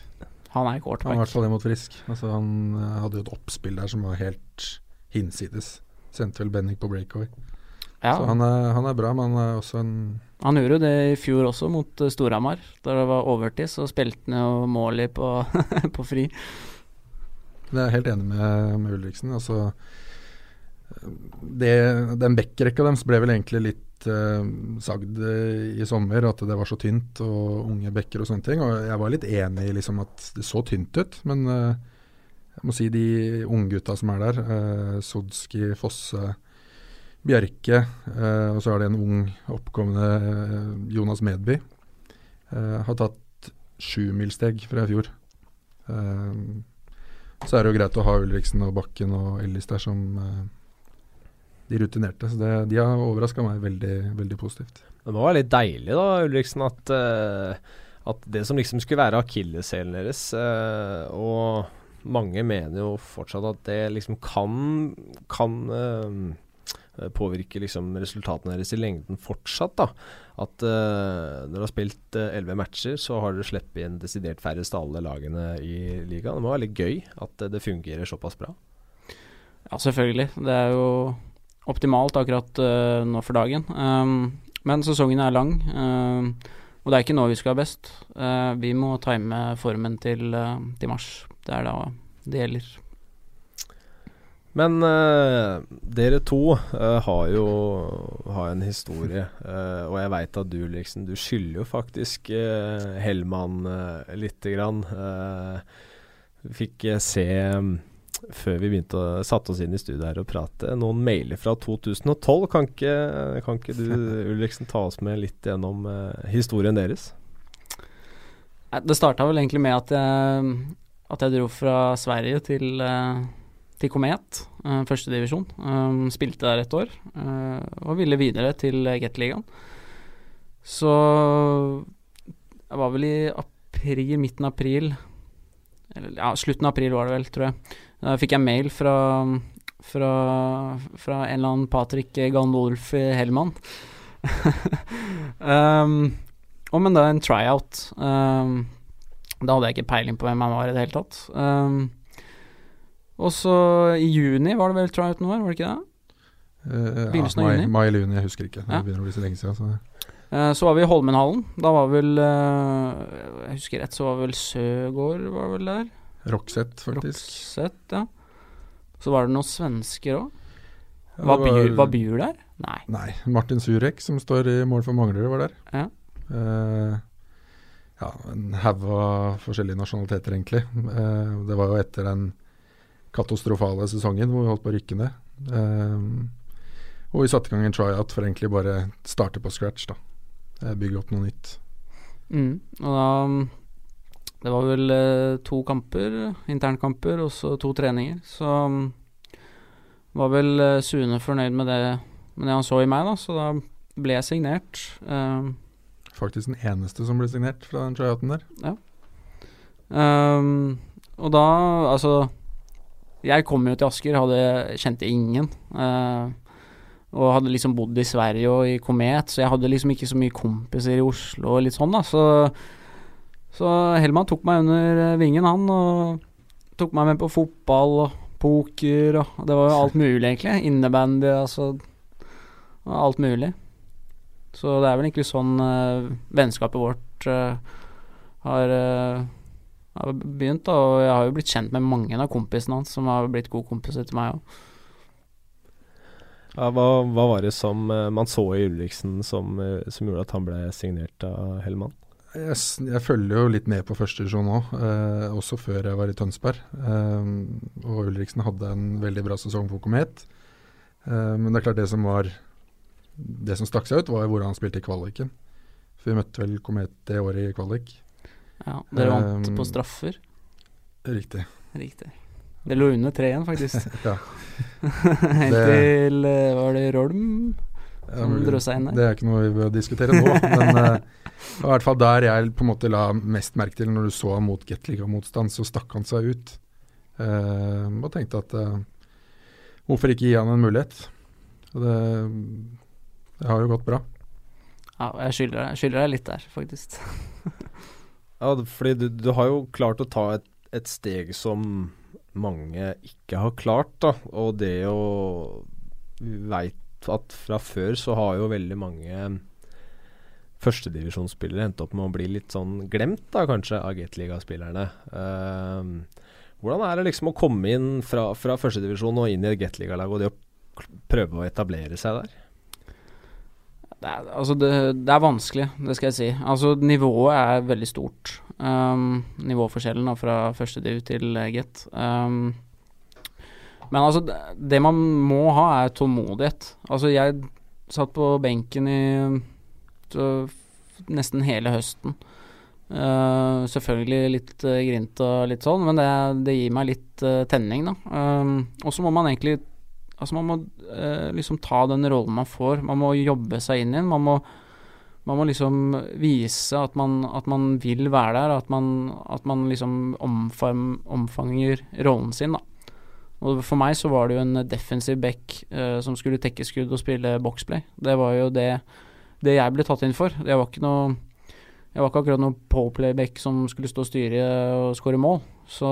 Han er quarterback. Han er i hvert fall det mot Frisk. Altså, han uh, hadde jo et oppspill der som var helt hinsides. Sendte vel Bennik på breakaway. Ja. Så han er, han er, bra, men han er også en Han gjorde jo det i fjor også, mot uh, Storhamar. Da det var overtid, så spilte han jo mål på, på fri. Det er jeg helt enig med, med Ulriksen. Altså, det, den backrekka deres ble vel egentlig litt uh, sagd uh, i sommer, at det var så tynt og unge bekker og sånne ting. Og jeg var litt enig i liksom, at det så tynt ut, men uh, jeg må si de unggutta som er der, eh, Sodski, Fosse, Bjerke, og så er det en ung, oppkommende Jonas Medby, har tatt sjumilssteg fra i fjor. Uh, så er det jo greit å ha Ulriksen og Bakken og Ellis der som uh, de rutinerte. Så det, de har overraska meg veldig, veldig positivt. Det må være litt deilig da, Ulriksen, at, uh, at det som liksom skulle være akilleshælen deres uh, Og mange mener jo fortsatt at det liksom kan, kan uh, påvirke liksom resultatene deres i lengden fortsatt. da At uh, når du har spilt eh, elleve uh, matcher, så har dere sluppet inn desidert færrest av alle lagene i ligaen. Det må være litt gøy at uh, det fungerer såpass bra. Ja, selvfølgelig. Det er jo optimalt akkurat nå for dagen. Um, men sesongen er lang, um, og det er ikke nå vi skal ha best. vi må time formen til, til mars. Det er da det gjelder. Men uh, dere to uh, har jo har en historie, uh, og jeg veit at du liksom Du skylder jo faktisk Hellmann lite grann. fikk se um, før vi begynte å satte oss inn i studio her og prate, noen mailer fra 2012. Kan ikke, kan ikke du Ulriksen ta oss med litt gjennom historien deres? Det starta vel egentlig med at jeg, at jeg dro fra Sverige til til Komet, uh, førstedivisjon. Um, spilte der et år og ville videre til Gateligaen. Så jeg var vel i april, midten av april Eller ja, slutten av april var det vel, tror jeg. Da fikk jeg mail fra, fra, fra en eller annen Patrick Gandolf Hellmann. um, om en da en tryout. Um, da hadde jeg ikke peiling på hvem han var i det hele tatt. Um, og så i juni var det vel tryouten vår, var det ikke det? Uh, Begynnelsen ja, av juni? Mai eller juni, jeg husker ikke. Det ja. begynner å bli så lenge siden. Så. Uh, så var vi i Holmenhallen. Da var vel uh, Jeg husker rett, så var vel Søgård var vel der. Rockset, faktisk. Rockset, ja. Så var det noen svensker òg. Var, var, var Bjur der? Nei. Nei. Martin Surek, som står i mål for Manglerud, var der. Ja. Uh, ja, en haug av forskjellige nasjonaliteter, egentlig. Eh, det var jo etter den katastrofale sesongen hvor vi holdt på å rykke ned. Eh, og vi satte i gang en tryout for egentlig bare starte på scratch, da. Eh, bygge opp noe nytt. Mm, og da, det var vel eh, to kamper, internkamper, og så to treninger. Så um, var vel eh, Sune fornøyd med det, med det han så i meg, da, så da ble jeg signert. Um, Faktisk den eneste som ble signert fra den tryouten der. Ja. Um, og da, altså Jeg kom jo til Asker, hadde, kjente ingen. Uh, og hadde liksom bodd i Sverige og i Komet, så jeg hadde liksom ikke så mye kompiser i Oslo og litt sånn, da. Så, så Hellman tok meg under eh, vingen, han, og tok meg med på fotball og poker og Det var jo alt mulig, egentlig. Innebandy, altså. Alt mulig. Så det er vel egentlig sånn uh, vennskapet vårt uh, har, uh, har begynt, da. Og jeg har jo blitt kjent med mange av kompisene hans som har blitt gode kompiser til meg òg. Ja, hva, hva, var det som uh, man så i Ulriksen som, uh, som, gjorde at han ble signert av Hellmann? Jeg, jeg følger jo litt med på førstedivisjon òg, eh, også før jeg var i Tønsberg. og Ulriksen hadde en veldig bra sesong for Komet. men det er klart det som var Det som stakk seg ut, var hvordan han spilte i kvaliken. For vi møtte vel Komet det året i kvalik. Ja, Dere vant på straffer? Riktig. Riktig. Det lå under tre igjen, faktisk. ja. Helt til eh, Var det Rolm som ja, drøsa inn der? Det er ikke noe vi bør diskutere nå, men uh, i hvert fall der jeg på en måte la mest merke til når du så ham mot Gateliga-motstand, så stakk han seg ut. Uh, og tenkte at uh, hvorfor ikke gi han en mulighet? Og det, det har jo gått bra. Ja, jeg skylder, jeg skylder deg litt der, faktisk. ja, fordi du, du, har jo klart å ta et, et steg som mange ikke har klart. da, Og det å Vi veit at fra før så har jo veldig mange førstedivisjonsspillere endt opp med å bli litt sånn glemt, da kanskje, av Gateliga-spillerne. Uh, hvordan er det liksom å komme inn fra, fra førstedivisjon og inn i et Gateliga-lag, og det å prøve å etablere seg der? Det er, altså det, det er vanskelig, det skal jeg si. Altså Nivået er veldig stort. Um, nivåforskjellen da, fra første div til get. Um, men altså, det man må ha, er tålmodighet. Altså, jeg satt på benken i så, nesten hele høsten. Uh, selvfølgelig litt uh, grint og litt sånn, men det, det gir meg litt uh, tenning, da. Um, og så må man egentlig Altså, man må eh, liksom ta den rollen man får. Man må jobbe seg inn i den. Man må man må liksom vise at man, at man vil være der, at man, at man liksom omfam, omfanger rollen sin, da. Og for meg så var det jo en defensiv back eh, som skulle tekke skudd og spille boxplay. Det var jo det, det jeg ble tatt inn for. Jeg var ikke noe jeg var ikke akkurat noen powerplay-back som skulle stå og styre og skåre mål. Så,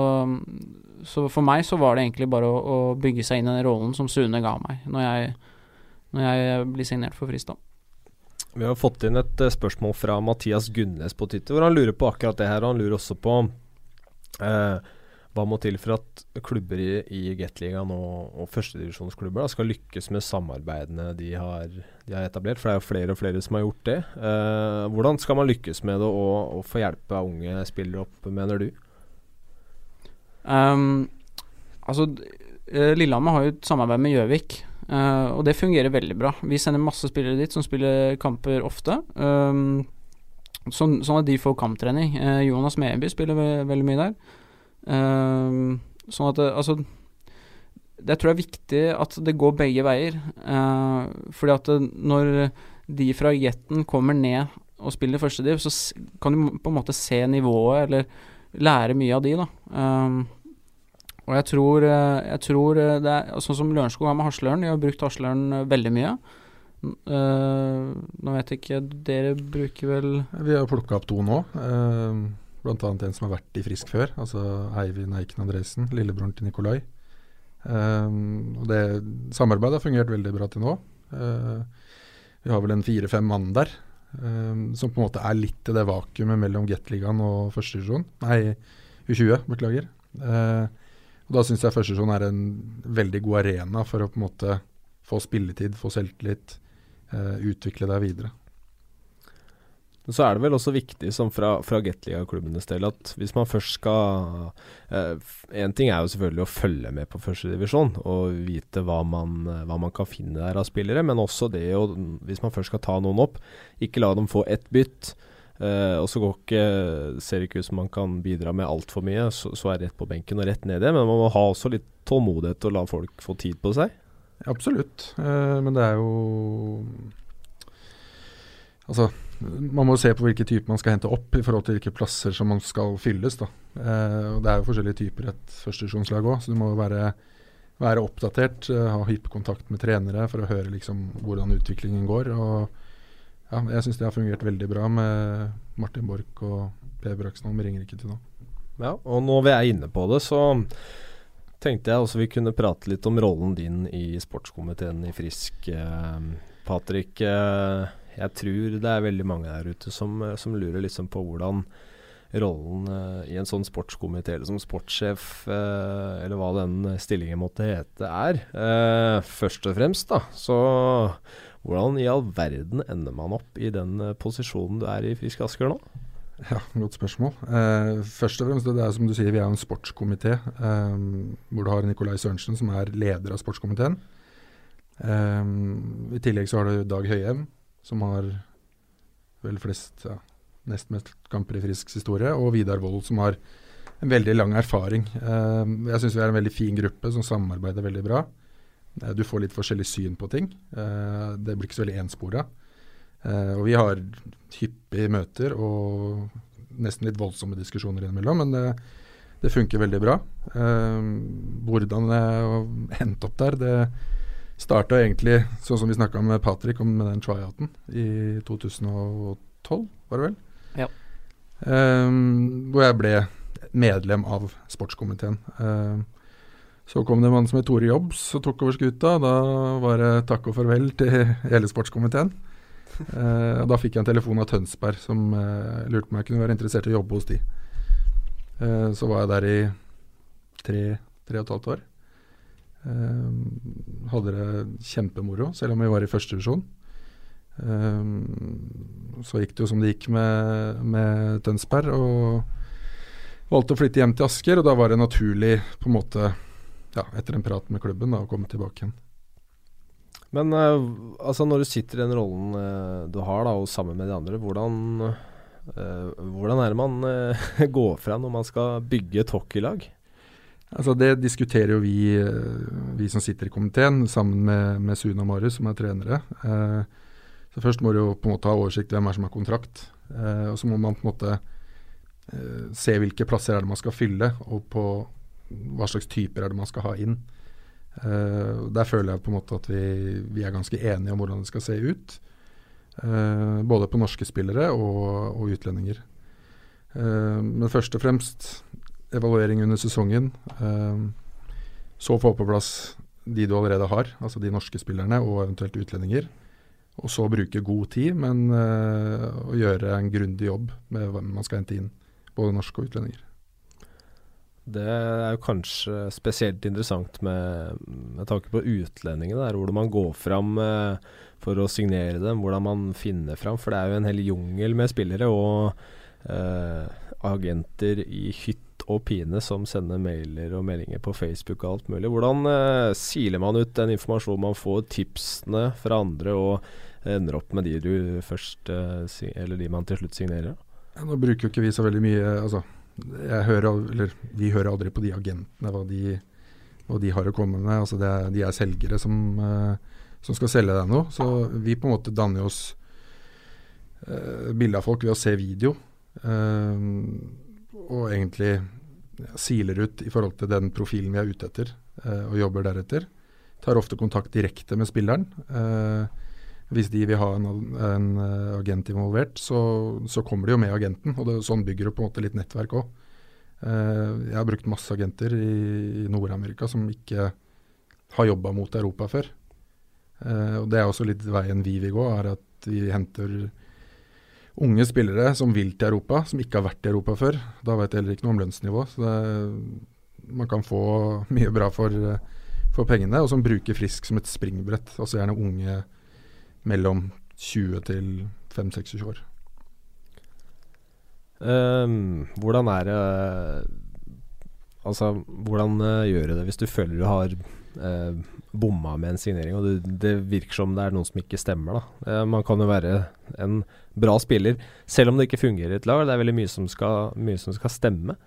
så, for meg så var det egentlig bare å, å bygge seg inn i den rollen som Sune ga meg når jeg, når jeg blir signert for Fristad. Vi har fått inn et uh, spørsmål fra Mathias Gunnes på Twitter, hvor han lurer på akkurat det her. Og han lurer også på eh, hva må til for at klubber i, i Gateligaen og, og førstedivisjonsklubber skal lykkes med samarbeidene de har, de har, etablert? For det er jo flere og flere som har gjort det. Eh, hvordan skal man lykkes med det og, og få hjelp av unge spillere opp, mener du? Um, altså, Lillehammer har jo et samarbeid med Gjøvik. Uh, og det fungerer veldig bra. Vi sender masse spillere dit som spiller kamper ofte. Um, sånn, sånn, at de får kamptrening. Uh, Jonas Meby spiller ve veldig mye der. Uh, sånn at det, altså Jeg tror jeg er viktig at det går begge veier. fordi at det, når de fra Jetten kommer ned og spiller første div, så kan du på en måte se nivået, eller lære mye av de, da. Um, og jeg tror, eh, jeg tror eh, det er Sånn som Lørenskog har med Hasløren, de har brukt Hasløren eh, veldig mye. Uh, nå vet jeg ikke, dere bruker vel Vi har plukka opp to nå. Uh, annet en som har vært i Frisk før, altså Eivind Eiken Andresen, lillebroren til Nikolai. Uh, og det Samarbeidet har fungert veldig bra til nå. vi har vel en fire-fem mann der, som på en måte er litt i det vakuumet mellom Gateligaen og førstedivisjon. Nei, U20, beklager. Uh, og Da syns jeg førstedivisjon er en veldig god arena for å på en måte få spilletid, få selvtillit, uh, utvikle deg videre. Så er det vel også viktig som fra, fra Gateliga-klubbenes del at hvis man først skal Én eh, ting er jo selvfølgelig å følge med på førstedivisjon og vite hva man, hva man, kan finne der av spillere, men også det å, hvis man først skal ta noen opp, ikke la dem få ett bytt. Uh, og så går ikke, ser det ikke ut som man kan bidra med altfor mye, så, så er rett på benken og rett ned igjen. Men man må ha også litt tålmodighet å la folk få tid på seg. Absolutt, uh, men det er jo Altså, man må se på hvilke typer man skal hente opp i forhold til hvilke plasser som man skal fylles. da. Uh, det er jo forskjellige typer et førstedivisjonslag òg, så du må være, være oppdatert. ha hypp kontakt med trenere for å høre liksom hvordan utviklingen går. og ja, jeg syns det har fungert veldig bra med Martin Borch og Per Braksen. Ringer ikke til nå. Ja, og når vi er inne på det, så tenkte jeg også vi kunne prate litt om rollen din i sportskomiteen i Frisk. Eh, Patrick, eh, jeg tror det er veldig mange der ute som, eh, som lurer liksom på hvordan rollen uh, i en sånn sportskomité eller som sportssjef, uh, eller hva den stillingen måtte hete, er. Uh, først og fremst, da, så hvordan i all verden ender man opp i den posisjonen du er i Frisk Asker nå? Ja, Godt spørsmål. Først og fremst, det er som du sier, Vi er en sportskomité hvor du har Nikolai Sørensen, som er leder av sportskomiteen. I tillegg så har du Dag Høyem, som har vel flest, ja, nest mest kamper i Frisks historie, og Vidar Wold, som har en veldig lang erfaring. Eh, jeg syns vi er en veldig fin gruppe som samarbeider veldig bra. Eh, du får litt forskjellig syn på ting. Eh, det blir ikke så veldig enspora. Og vi har hyppige møter og nesten litt voldsomme diskusjoner innimellom, men det, det funker veldig bra. Hvordan det endte opp der, det starta egentlig sånn som vi snakka med Patrick om med den tryouten i 2012, var det vel? Ja. Um, hvor jeg ble medlem av sportskomiteen. Um, så kom det en mann som het Tore Jobbs og tok over skuta. Da var det takk og farvel til hele sportskomiteen. Uh, da fikk jeg en telefon av Tønsberg som uh, lurte på om jeg kunne være interessert i å jobbe hos de. Uh, så var jeg der i tre, tre og et halvt år. Eh, hadde det kjempemoro, selv om vi var i første divisjon. Eh, så gikk det jo som det gikk med, med Tønsberg, og valgte å flytte hjem til Asker. Og da var det naturlig på en måte ja, etter en prat med klubben da, å komme tilbake igjen. Men uh, altså når du sitter i den rollen uh, du har, da, og sammen med de andre, hvordan, uh, hvordan er det man går fra når man skal bygge et hockeylag? Altså Det diskuterer jo vi, vi som sitter i komiteen, sammen med, med Suna Marius, som er trenere. så Først må du jo på en måte ha oversikt hvem er som har kontrakt. og så må man på en måte se hvilke plasser er det man skal fylle, og på hva slags typer er det man skal ha inn. Der føler jeg på en måte at vi, vi, er ganske enige om hvordan det skal se ut. Både på norske spillere og, og utlendinger. Men først og fremst evaluering under sesongen. så få på plass de du allerede har, altså de norske spillerne og eventuelt utlendinger. Og så bruke god tid, men å gjøre en grundig jobb med hvem man skal hente inn. Både norske og utlendinger. Det er jo kanskje spesielt interessant med, med tanke på utlendingene, der, hvordan man går fram eh, for å signere dem, hvordan man finner fram. For det er jo en hel jungel med spillere og eh, agenter i hytt og pine som sender mailer og meldinger på Facebook og alt mulig. Hvordan eh, siler man ut den informasjonen man får, tipsene fra andre, og ender opp med de du først eh, Eller de man til slutt signerer? Ja, nå bruker jo ikke vi så veldig mye altså hører, eller, vi hører aldri på de agentene, hva de, hva de har å komme med. Altså er, de er selgere som, eh, som, skal selge deg noe. Så vi på en måte danner oss uh, bilde av folk ved å se video. Uh, og egentlig siler ut i forhold til den profilen vi er ute etter, og jobber deretter. Tar ofte kontakt direkte med spilleren. Eh, hvis de vil ha en, en uh, agent involvert, så, så, kommer de jo med agenten. og det, Sånn bygger du på en måte litt nettverk òg. Eh, jeg har brukt masse agenter i, i Nord-Amerika som ikke har jobba mot Europa før. Uh, og Det er også litt veien vi vil gå, er at vi henter unge spillere som vil til Europa, som ikke har vært i Europa før. Da vet jeg heller ikke noe om lønnsnivå. så det, Man kan få mye bra for, for pengene, og som bruker Frisk som et springbrett. Altså gjerne unge mellom 20 til 5-26 år. Um, hvordan er det Altså, hvordan uh, gjør du det hvis du føler du har uh, bomma med en signering, og det, det, virker som det er noen som ikke stemmer. da. Uh, man kan jo være en bra spiller, selv om det ikke fungerer i et lag. Det er veldig mye som skal, mye som skal stemme.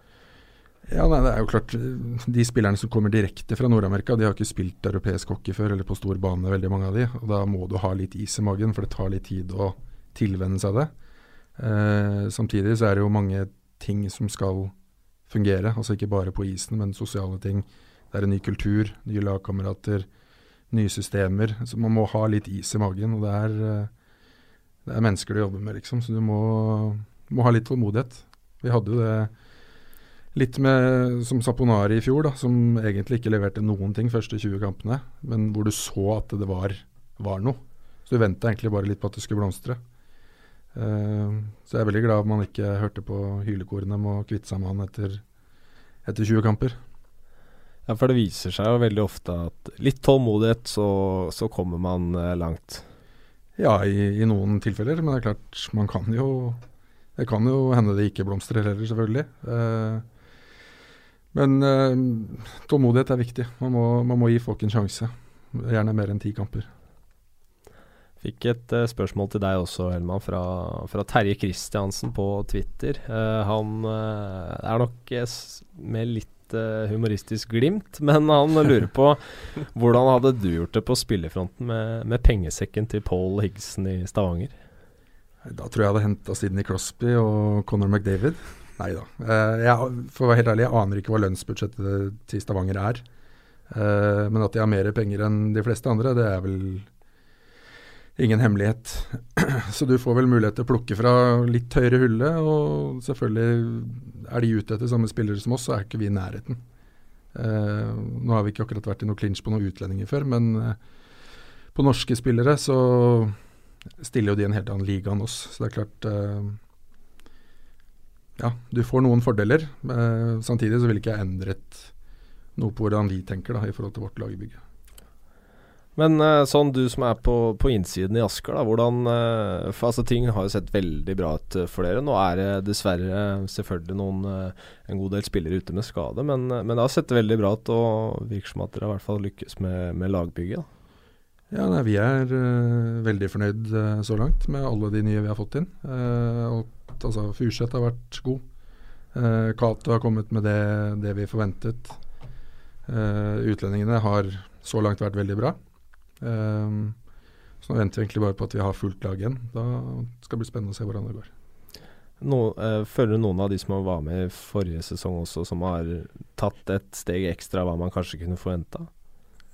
Ja, nei, det er jo klart De spillerne som kommer direkte fra Nord-Amerika, de har ikke spilt europeisk hockey før, eller på stor bane, veldig mange av de. og Da må du ha litt is i magen, for det tar litt tid å tilvenne seg det. Eh, samtidig så er det jo mange ting som skal fungere, altså ikke bare på isen, men sosiale ting. Det er en ny kultur, nye lagkamerater, nye systemer. Så man må ha litt is i magen. Og det er, eh, det er mennesker du jobber med, liksom, så du må, må ha litt tålmodighet. Vi hadde jo det Litt med som Saponari i fjor, da, som egentlig ikke leverte noen ting første 20 kampene, men hvor du så at det var, var noe. Så du venta egentlig bare litt på at det skulle blomstre. Uh, så jeg er veldig glad man ikke hørte på hylekorene om å kvitte seg med han etter, etter 20 kamper. Ja, for det viser seg jo veldig ofte at litt tålmodighet, så, så kommer man uh, langt. Ja, i, i, noen tilfeller, men det er klart, man kan jo Det kan jo hende det ikke blomstrer heller, selvfølgelig. Eh, men eh, tålmodighet er viktig. Man må, man må, gi folk en sjanse. Gjerne mer enn ti kamper. Fikk et uh, spørsmål til deg også, Helman, fra, fra Terje Kristiansen på Twitter. Uh, han er nok med litt humoristisk glimt, men han lurer på hvordan hadde du gjort det på spillefronten med, med pengesekken til Paul Higgson i Stavanger? Da tror jeg jeg hadde henta Sidney Crosby og Conor McDavid. Nei da. Uh, jeg, for å være helt ærlig, jeg aner ikke hva lønnsbudsjettet til Stavanger er. Uh, men at de har mer penger enn de fleste andre, det er vel ingen hemmelighet. Så du får vel mulighet til å plukke fra litt høyere hulle, og selvfølgelig er de ute etter samme spillere som oss, så er ikke vi i nærheten. Uh, nå har vi ikke akkurat vært i noe clinch på noen utlendinger før, men på norske spillere så stiller jo de en helt annen liga enn oss. Så det er klart ja, du får noen fordeler. Eh, samtidig så vil ikke jeg endret noe på hvordan vi tenker da, i forhold til vårt lagbygge. Men eh, sånn du som er på, på innsiden i Asker, da, hvordan eh, For altså ting har jo sett veldig bra ut eh, for dere. Nå er det dessverre selvfølgelig noen en god del spillere ute med skade, men, men, det har sett veldig bra ut og virker som at dere i hvert fall lykkes med, med lagbygget. Ja, nei, Vi er uh, veldig fornøyd uh, så langt med alle de nye vi har fått inn. Uh, og Altså, Furseth har vært god. Uh, Cato har kommet med det, det vi forventet. Utlendingene har så langt vært veldig bra. Uh, så nå venter vi egentlig bare på at vi har fullt lag igjen. Da skal det bli spennende å se hvordan det går. No, uh, føler noen av de som var med i forrige sesong også, som har tatt et steg ekstra hva man kanskje kunne forventa?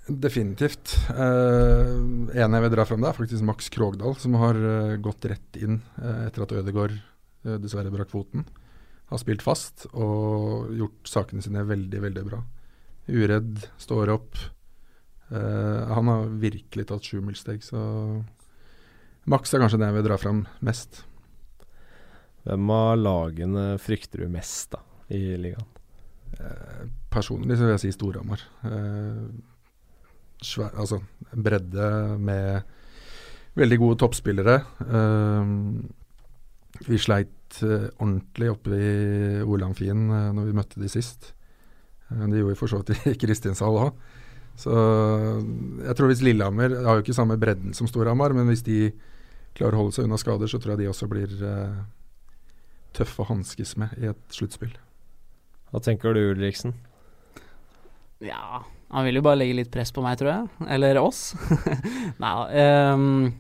Definitivt. Uh, en jeg vil dra fram, det er faktisk Max Krogdal, som har uh, gått rett inn uh, etter at Ødegaard Eh, dessverre brakk foten. Har spilt fast og gjort sakene sine veldig, veldig bra. Uredd, står opp. Uh, han har virkelig tatt sjumilssteg, så Max er kanskje det jeg vil dra fram mest. Hvem av lagene frykter du mest da, i ligaen? Uh, personlig så vil jeg si Storhamar. Uh, altså bredde med veldig gode toppspillere. Uh, vi sleit uh, ordentlig oppe i Olamfien uh, når vi møtte de sist. Uh, det gjorde vi for så vidt i Kristiansand òg. Så jeg tror hvis Lillehammer har jo ikke samme bredden som Storhamar, men hvis de klarer å holde seg unna skader, så tror jeg de også blir uh, tøffe å hanskes med i et sluttspill. Hva tenker du, Ulriksen? Ja, han vil jo bare legge litt press på meg, tror jeg. Eller oss. Nei da. Um,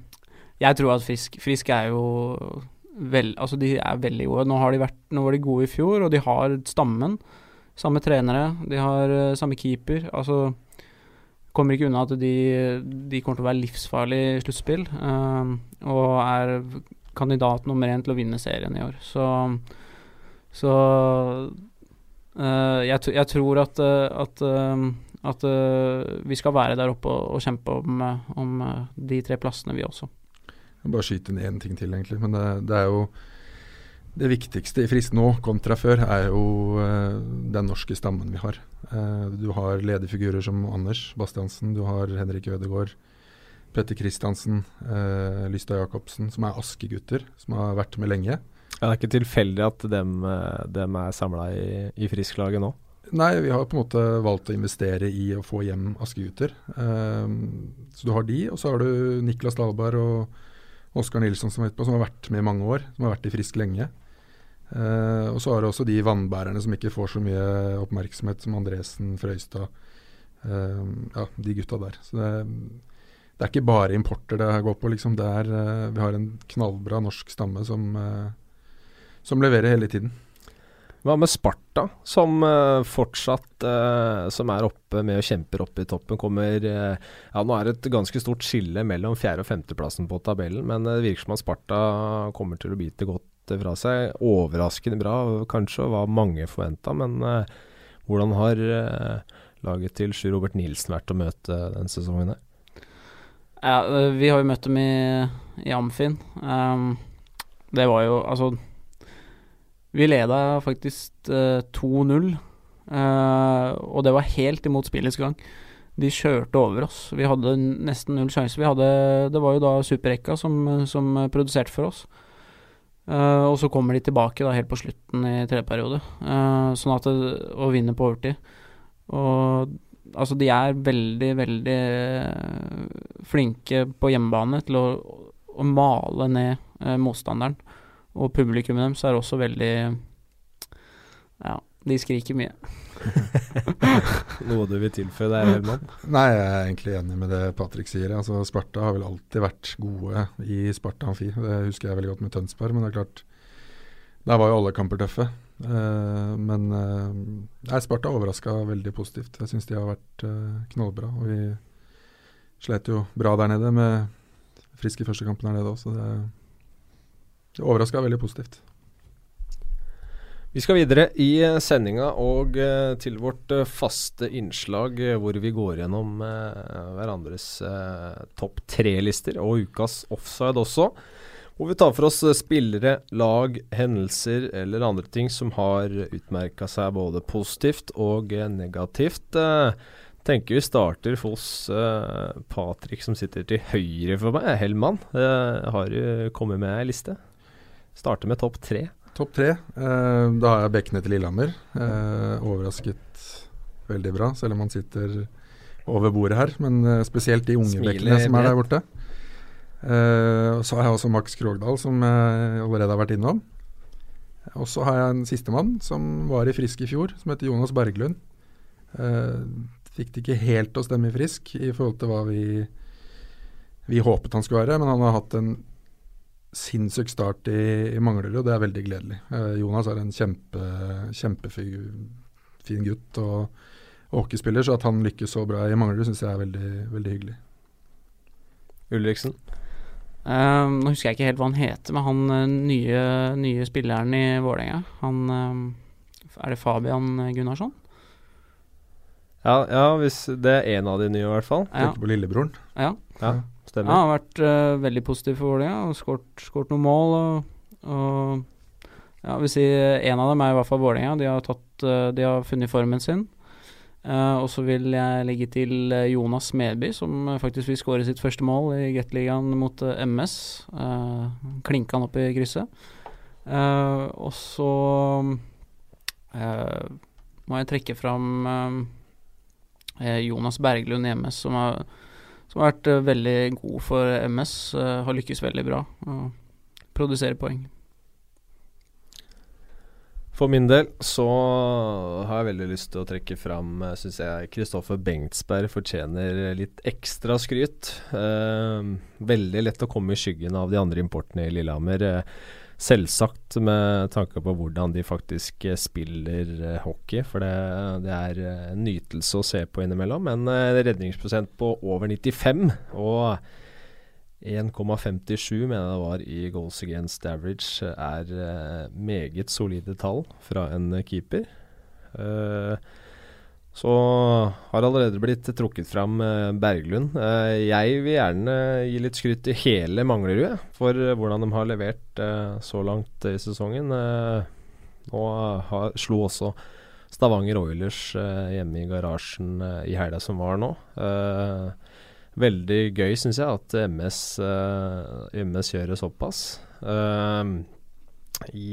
jeg tror at Frisk Frisk er jo vel, altså de er veldig gode. Nå, har de vært, nå var de gode i fjor, og de har stammen. Samme trenere, de har uh, samme keeper. Altså Kommer ikke unna at de, de kommer til å være livsfarlig i sluttspill. Uh, og er kandidat nummer én til å vinne serien i år. Så, så uh, jeg, jeg, tror at, at, at vi skal være der oppe og, og kjempe om, om de tre plassene, vi også. Jeg Bare skyte inn én ting til, egentlig. Men det, det, er jo det viktigste i Frisk nå kontra før, er jo uh, den norske stammen vi har. Uh, du har lederfigurer som Anders Bastiansen, du har Henrik Ødegaard, Petter Kristiansen, uh, Lystad Jacobsen, som er Aske-gutter, som har vært med lenge. Ja, det er ikke tilfeldig at dem, dem er samla i, i Frisk-laget nå? Nei, vi har på en måte valgt å investere i å få hjem Askegutter. Så du har de, og så har du Niklas Dahlberg og Oskar Nilsson som, på, som har vært med i mange år. Som har vært i Frisk lenge. Uh, og så har du også de vannbærerne som ikke får så mye oppmerksomhet, som Andresen, Frøystad. Uh, ja, de gutta der. Så det, det, er ikke bare importer det går på, liksom. Det er, uh, vi har en knallbra norsk stamme som, som leverer hele tiden. Hva med Sparta, som uh, fortsatt uh, som er oppe med og kjemper oppe i toppen? Kommer Ja, nå er det et ganske stort skille mellom fjerde- og femteplassen på tabellen, men det virker som at Sparta kommer til å bite godt fra seg. Overraskende bra, kanskje, og hva mange forventa, men hvordan har laget til Sjur Robert Nilsen vært å møte denne sesongen her? Ja, vi har jo møtt dem i, i Amfin. Um, det var jo Altså vi leda faktisk uh, 2-0, uh, og det var helt imot spillets gang. De kjørte over oss. Vi hadde nesten null sjanse. det var jo da Superrekka som, som produserte for oss. Uh, og så kommer de tilbake da helt på slutten i tredje periode, uh, sånn at det, og vinner på overtid. Og altså, de er veldig, veldig flinke på hjemmebane til å, å male ned uh, motstanderen. Og publikummet deres er også veldig Ja, de skriker mye. Noe du vil tilføye der, Herman? Nei, jeg er egentlig enig med det Patrick sier. Altså, Sparta har vel alltid vært gode i Sparta Amfi. Det husker jeg veldig godt med Tønsberg, men det er klart Der var jo alle kamper tøffe. Uh, men uh, nei, Sparta overraska veldig positivt. Jeg syns de har vært uh, knallbra. Og vi slet jo bra der nede med friske førstekampen der nede òg, så det det overraska veldig positivt. Vi skal videre i eh, sendinga og uh, til vårt uh, faste innslag hvor vi går gjennom hverandres topp tre-lister og ukas offside også. Hvor vi tar for oss spillere, lag, hendelser eller andre ting som har utmerka seg både positivt og negativt. tenker vi starter hos Patrick som sitter til høyre for meg. Hellmann, har du kommet med ei liste? Starter med topp tre. Topp tre. Eh, da har jeg bekkene til Lillehammer. Eh, overrasket veldig bra, selv om han sitter over bordet her. Men eh, spesielt de unge bekkene som er der borte. og så har jeg også Max Krogdal, som jeg allerede har vært innom. Og så har jeg en sistemann som var i Frisk i fjor, som heter Jonas Berglund. Fikk det ikke helt å stemme i Frisk i forhold til hva vi, vi håpet han skulle være, men han har hatt en sinnssyk start i, i Manglerud, og det er veldig gledelig. Eh, Jonas er en kjempe, kjempefin gutt og, hockeyspiller, så at han lykkes så bra i Manglerud, syns jeg er veldig, veldig hyggelig. Ulriksen? Um, nå husker jeg ikke helt hva han heter, men han uh, nye, nye, spilleren i Vålerenga, han um, Er det Fabian Gunnarsson? Ja, ja, hvis det er en av de nye, i hvert fall. Ja. Tenker på lillebroren. Ja. ja. Stemmer. Ja, han har vært uh, veldig positiv for Vålerenga og skåret noen mål. Og, og ja, vil si En av dem er i hvert fall Vålerenga. De, har uh, de har funnet formen sin. Uh, og så vil jeg legge til Jonas Medby, som faktisk vil skåre sitt første mål i Gateligaen mot MS. Uh, klinka han opp i krysset. og så må jeg trekke fram Jonas Berglund i MS, som har som har vært uh, veldig god for MS. Uh, eh, har lykkes veldig bra. Og produserer poeng. For min del så har jeg veldig lyst til å trekke fram, eh, syns jeg Kristoffer Bengtsberg fortjener litt ekstra skryt. Eh, veldig lett å komme i skyggen av de andre importene i Lillehammer. Uh, Selvsagt med tanke på hvordan de faktisk eh, spiller eh, hockey, for det, det er eh, en nytelse å se på innimellom. Men redningsprosent på over 95 og 1,57 mener jeg det var i goals against average, er meget solide tall fra en keeper. Uh, så har allerede blitt trukket fram eh, Berglund. Eh, jeg vil gjerne gi litt skryt til hele Manglerud for hvordan de har levert eh, så langt i sesongen. Nå slo også Stavanger Oilers hjemme i garasjen i helga som var nå. veldig gøy, syns jeg, at MS, MS det såpass. I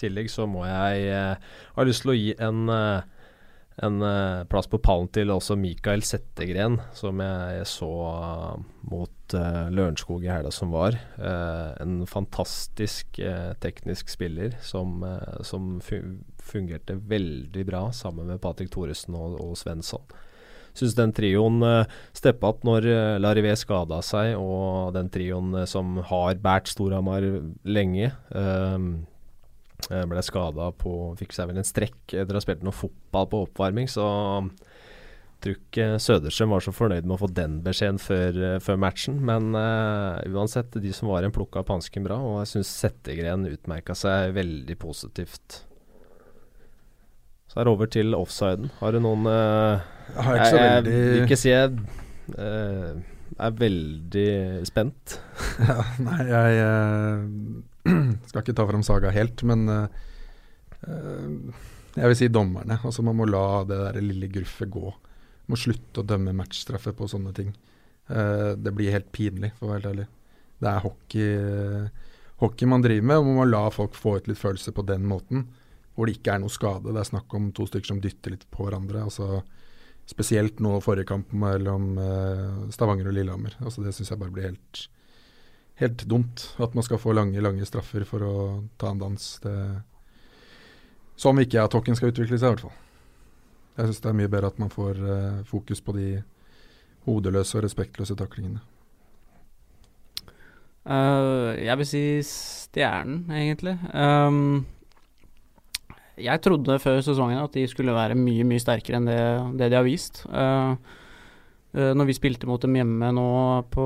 tillegg så må jeg ha lyst til å gi en en uh, plass på pallen til også Mikael Settegren, som jeg så uh, mot uh, Lørenskog i helga som var. en fantastisk teknisk spiller som, som fungerte veldig bra sammen med Patrick Thoresen og, og Svensson. Syns den trioen uh, steppa opp når uh, Larivé skada seg, og den trioen som har båret Storhamar lenge. Uh, ble skada på Fikk seg vel en strekk etter å ha spilt noe fotball på oppvarming, så tror ikke Søderstrøm var så fornøyd med å få den beskjeden før, eh, før matchen. Men uh, uansett, de som var igjen, plukka opp hansken bra, og jeg syns Settegren utmerka seg veldig positivt. Så er det over til offsiden. Har du noen uh, Jeg så veldig Jeg vil ikke si jeg uh, er veldig spent. ja, nei, jeg Skal ikke ta fram saga helt, men uh, jeg vil si dommerne. Altså Man må la det der lille gruffet gå. Man Må slutte å dømme matchstraffe på sånne ting. Uh, det blir helt pinlig, for å være helt ærlig. Det er hockey, hockey man driver med, og man må la folk få ut litt følelse på den måten. Hvor det ikke er noe skade. Det er snakk om to stykker som dytter litt på hverandre. altså Spesielt nå forrige kamp mellom Stavanger og Lillehammer. Altså Det syns jeg bare blir helt helt dumt at man skal få lange, lange straffer for å ta en dans. Det, som ikke jeg at hockeyen skal utvikle seg, i hvert fall. Jeg syns det er mye bedre at man får uh, fokus på de hodeløse og respektløse taklingene. Uh, jeg vil si Stjernen, egentlig. Um, jeg trodde før sesongen at de skulle være mye, mye sterkere enn det, det de har vist. Uh, når vi spilte mot dem hjemme nå på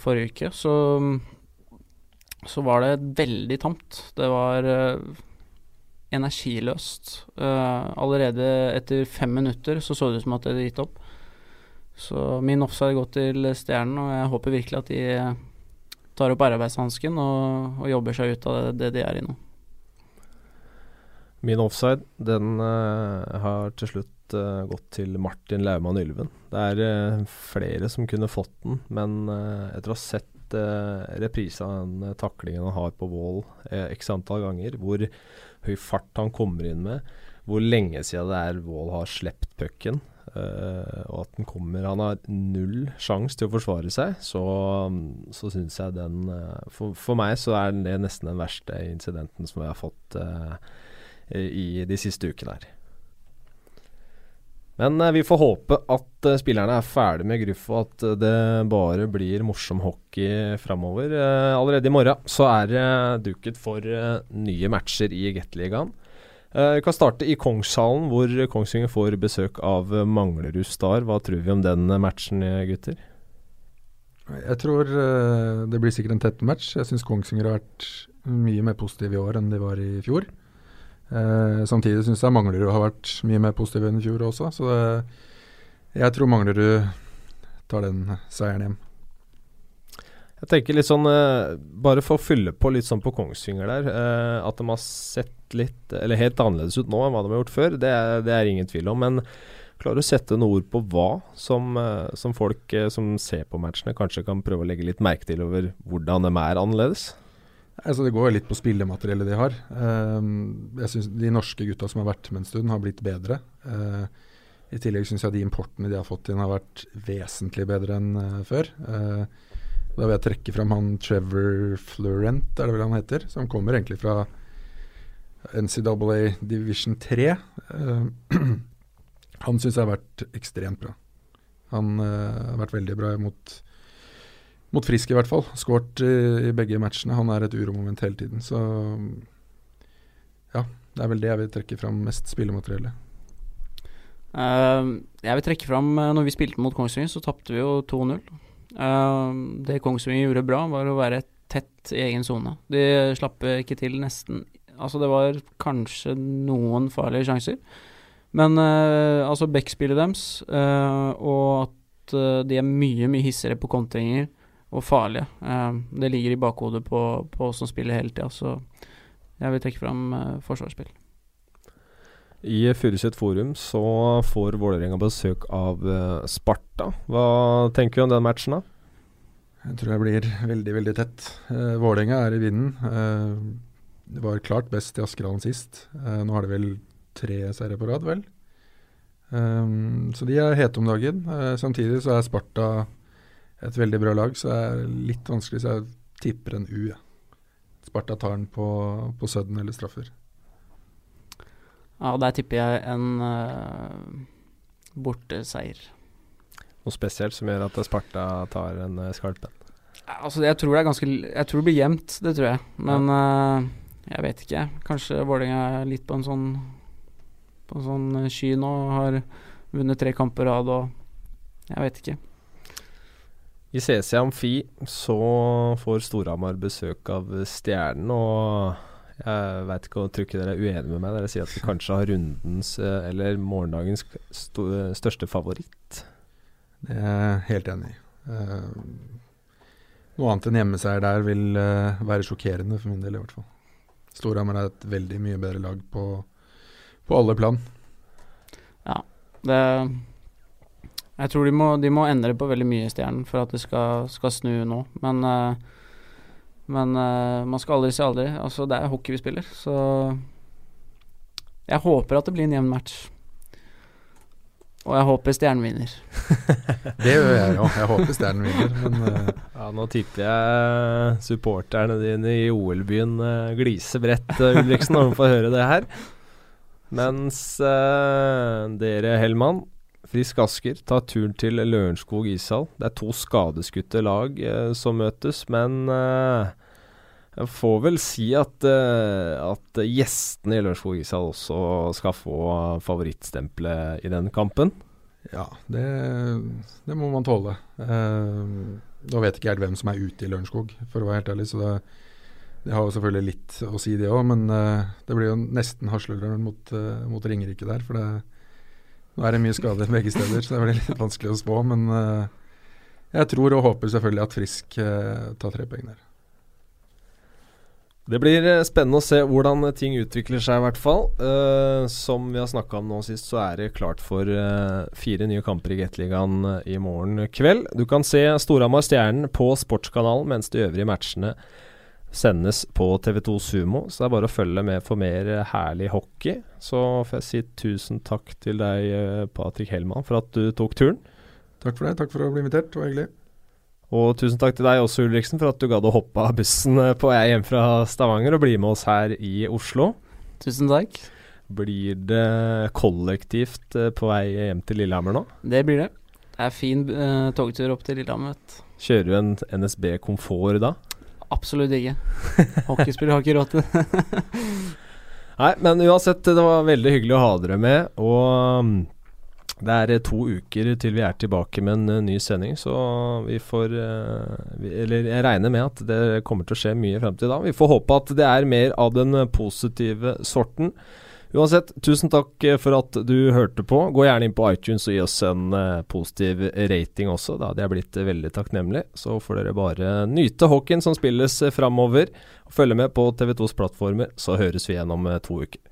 forrige uke, så, så var det veldig tamt. Det var uh, energiløst. Uh, allerede etter fem minutter så så det ut som at det hadde gitt opp. Så min offside går til Stjernen, og jeg håper virkelig at de tar opp arbeidshansken og, og, jobber seg ut av det, det de er i nå. Min offside, den har til slutt uh, gått til Martin Laumann Ylven. Det er uh, flere som kunne fått den, men uh, etter å ha sett reprise av den taklingen han har på Wall x antall ganger, hvor høy fart han kommer inn med, hvor lenge siden det er Wall har sluppet pucken, og at den kommer Han har null sjanse til å forsvare seg, så, så syns jeg den for, for, meg så er det nesten den verste incidenten som jeg har fått i de siste ukene her. Men eh, vi får håpe at eh, spillerne er ferdig med gruff, og at eh, det bare blir morsom hockey framover. allerede i morgen så er det duket for nye matcher i Gateligaen. vi kan starte i Kongshallen, hvor Kongsvinger får besøk av Manglerud Star. Hva tror vi om den matchen, gutter? Jeg tror det blir sikkert en tett match. Jeg syns Kongsvinger har vært mye mer positiv i år enn de var i fjor. Eh, samtidig syns jeg Manglerud har vært mye mer positiv enn i fjor også, så det, jeg tror Manglerud tar den seieren hjem. Jeg tenker litt sånn, eh, Bare for å fylle på litt sånn på Kongsvinger der. Eh, at de har sett litt Eller helt annerledes ut nå enn hva de har gjort før, det, det er ingen tvil om. Men klarer du å sette noen ord på hva som, eh, som folk eh, som ser på matchene, kanskje kan prøve å legge litt merke til over hvordan de er annerledes? Altså Det går litt på spillemateriellet de har. Um, jeg synes De norske gutta som har vært med en stund, har blitt bedre. Uh, I tillegg syns jeg de importene de har fått inn, har vært vesentlig bedre enn uh, før. Uh, da vil jeg trekke fram han Trevor Florent, er det vel han heter, som kommer egentlig fra NCAA Division 3. han syns jeg har vært ekstremt bra. Han har vært veldig bra mot mot Frisk i hvert fall. Skåret i, i, begge matchene. Han er et uromoment hele tiden. Så ja, det er vel det jeg vil trekke fram mest spillemateriellet. Uh, jeg vil trekke fram uh, Når vi spilte mot Kongsvinger, så tapte vi jo 2-0. Uh, det Kongsvinger gjorde bra, var å være tett i egen sone. De slapp ikke til nesten Altså, det var kanskje noen farlige sjanser. Men uh, altså backspillet deres, uh, og at de er mye, mye hissigere på kontringer, og farlige. Uh, det ligger i bakhodet på, på oss som spiller hele tida, så jeg vil trekke fram uh, forsvarsspill. I Furuset Forum så får Vålerenga besøk av uh, Sparta. Hva tenker du om den matchen, da? Jeg tror jeg blir veldig, veldig tett. Eh, Vålerenga er i vinden. Eh, det var klart best i Askerhallen sist. Eh, nå har de vel tre seire på rad, vel. Um, så de er hete om dagen. Eh, samtidig så er Sparta et veldig bra lag, så det er litt vanskelig, så jeg tipper en U. Ja. Sparta tar den på, på sudden eller straffer. Ja, der tipper jeg en uh, borteseier. Noe spesielt som gjør at Sparta tar en uh, skarpen? Altså, jeg tror det er ganske Jeg tror det blir jevnt, det tror jeg. Men uh, jeg vet ikke. Kanskje Vålerenga er litt på en sånn På en sånn sky nå. Har vunnet tre kamper rad og Jeg vet ikke. I CC Amfi så får Storhamar besøk av Stjernen, og jeg veit ikke om dere er uenige med meg. Dere sier at vi kanskje har rundens, eh, eller morgendagens, største favoritt. Det er jeg helt enig i. Uh, noe annet enn hjemmeseier der vil uh, være sjokkerende for min del, i hvert fall. Storhamar er et veldig mye bedre lag på, på alle plan. Ja, det Jeg tror de må, de må endre på veldig mye i Stjernen for at det skal, skal snu nå. Men, uh, men uh, man skal aldri si aldri. Altså, det er hockey vi spiller, så jeg håper at det blir en jevn match. Og jeg håper Stjernen vinner. det gjør jeg òg. Jeg håper Stjernen vinner, men uh, Ja, nå tipper jeg supporterne dine i OL-byen uh, gliser bredt, uh, Ulriksen, når de får høre det her. Mens uh, dere, Hellmann, Frisk Asker, tar turen til Lørenskog ishall. Det er to skadeskutte lag som møtes, men jeg får vel si at, uh, at gjestene i Lørenskog ishall også skal få favorittstempelet i den kampen. Ja, det, det må man tåle. Uh, nå vet ikke helt hvem som er ute i Lørenskog, for å være helt ærlig. Så det, det har jo selvfølgelig litt å si, det òg. Men uh, det blir jo nesten Hasleløren mot, mot Ringerike der. For det, nå er det mye skader begge steder, så det blir litt vanskelig å spå. Men jeg tror og håper selvfølgelig at Frisk tar tre poeng der. Det blir eh, spennende å se hvordan ting utvikler seg, i hvert fall. Uh, som vi har snakka om nå sist, så er det klart for uh, fire nye kamper i Gateligaen i morgen kveld. Du kan se Storhamar Stjernen på Sportskanalen, mens de øvrige matchene sendes på TV2 Sumo. Så det er bare å følge med for mer herlig hockey. Så får jeg si tusen takk til deg, Patrick Hellmann, for at du tok turen. Takk for det. Takk for å bli invitert. Det var hyggelig. Og tusen takk til deg også, Ulriksen, for at du gadd å hoppe av bussen eh, på vei hjem fra Stavanger og bli med oss her i Oslo. Tusen takk. Blir det kollektivt eh, på vei hjem til Lillehammer nå? Det blir det. Det er fin uh, togtur opp til Lillehammer. Kjører du en NSB Komfort da? Absolutt ikke. Hockeyspiller har ikke råd til det. Nei, men uansett, det var veldig hyggelig å ha dere med. Og mm, det er eh, to uker til vi er tilbake med en uh, ny sending, så vi får uh, vi, Eller jeg regner med at det kommer til å skje mye frem til da. Vi får håpe at det er mer av den positive sorten. Uansett, tusen takk for at du hørte på. Gå gjerne inn på iTunes og gi oss en uh, positiv rating også. Da hadde jeg blitt veldig takknemlig. Så får dere bare nyte hockeyen som spilles framover. Følg med på TV2s plattformer, så høres vi igjen om to uker.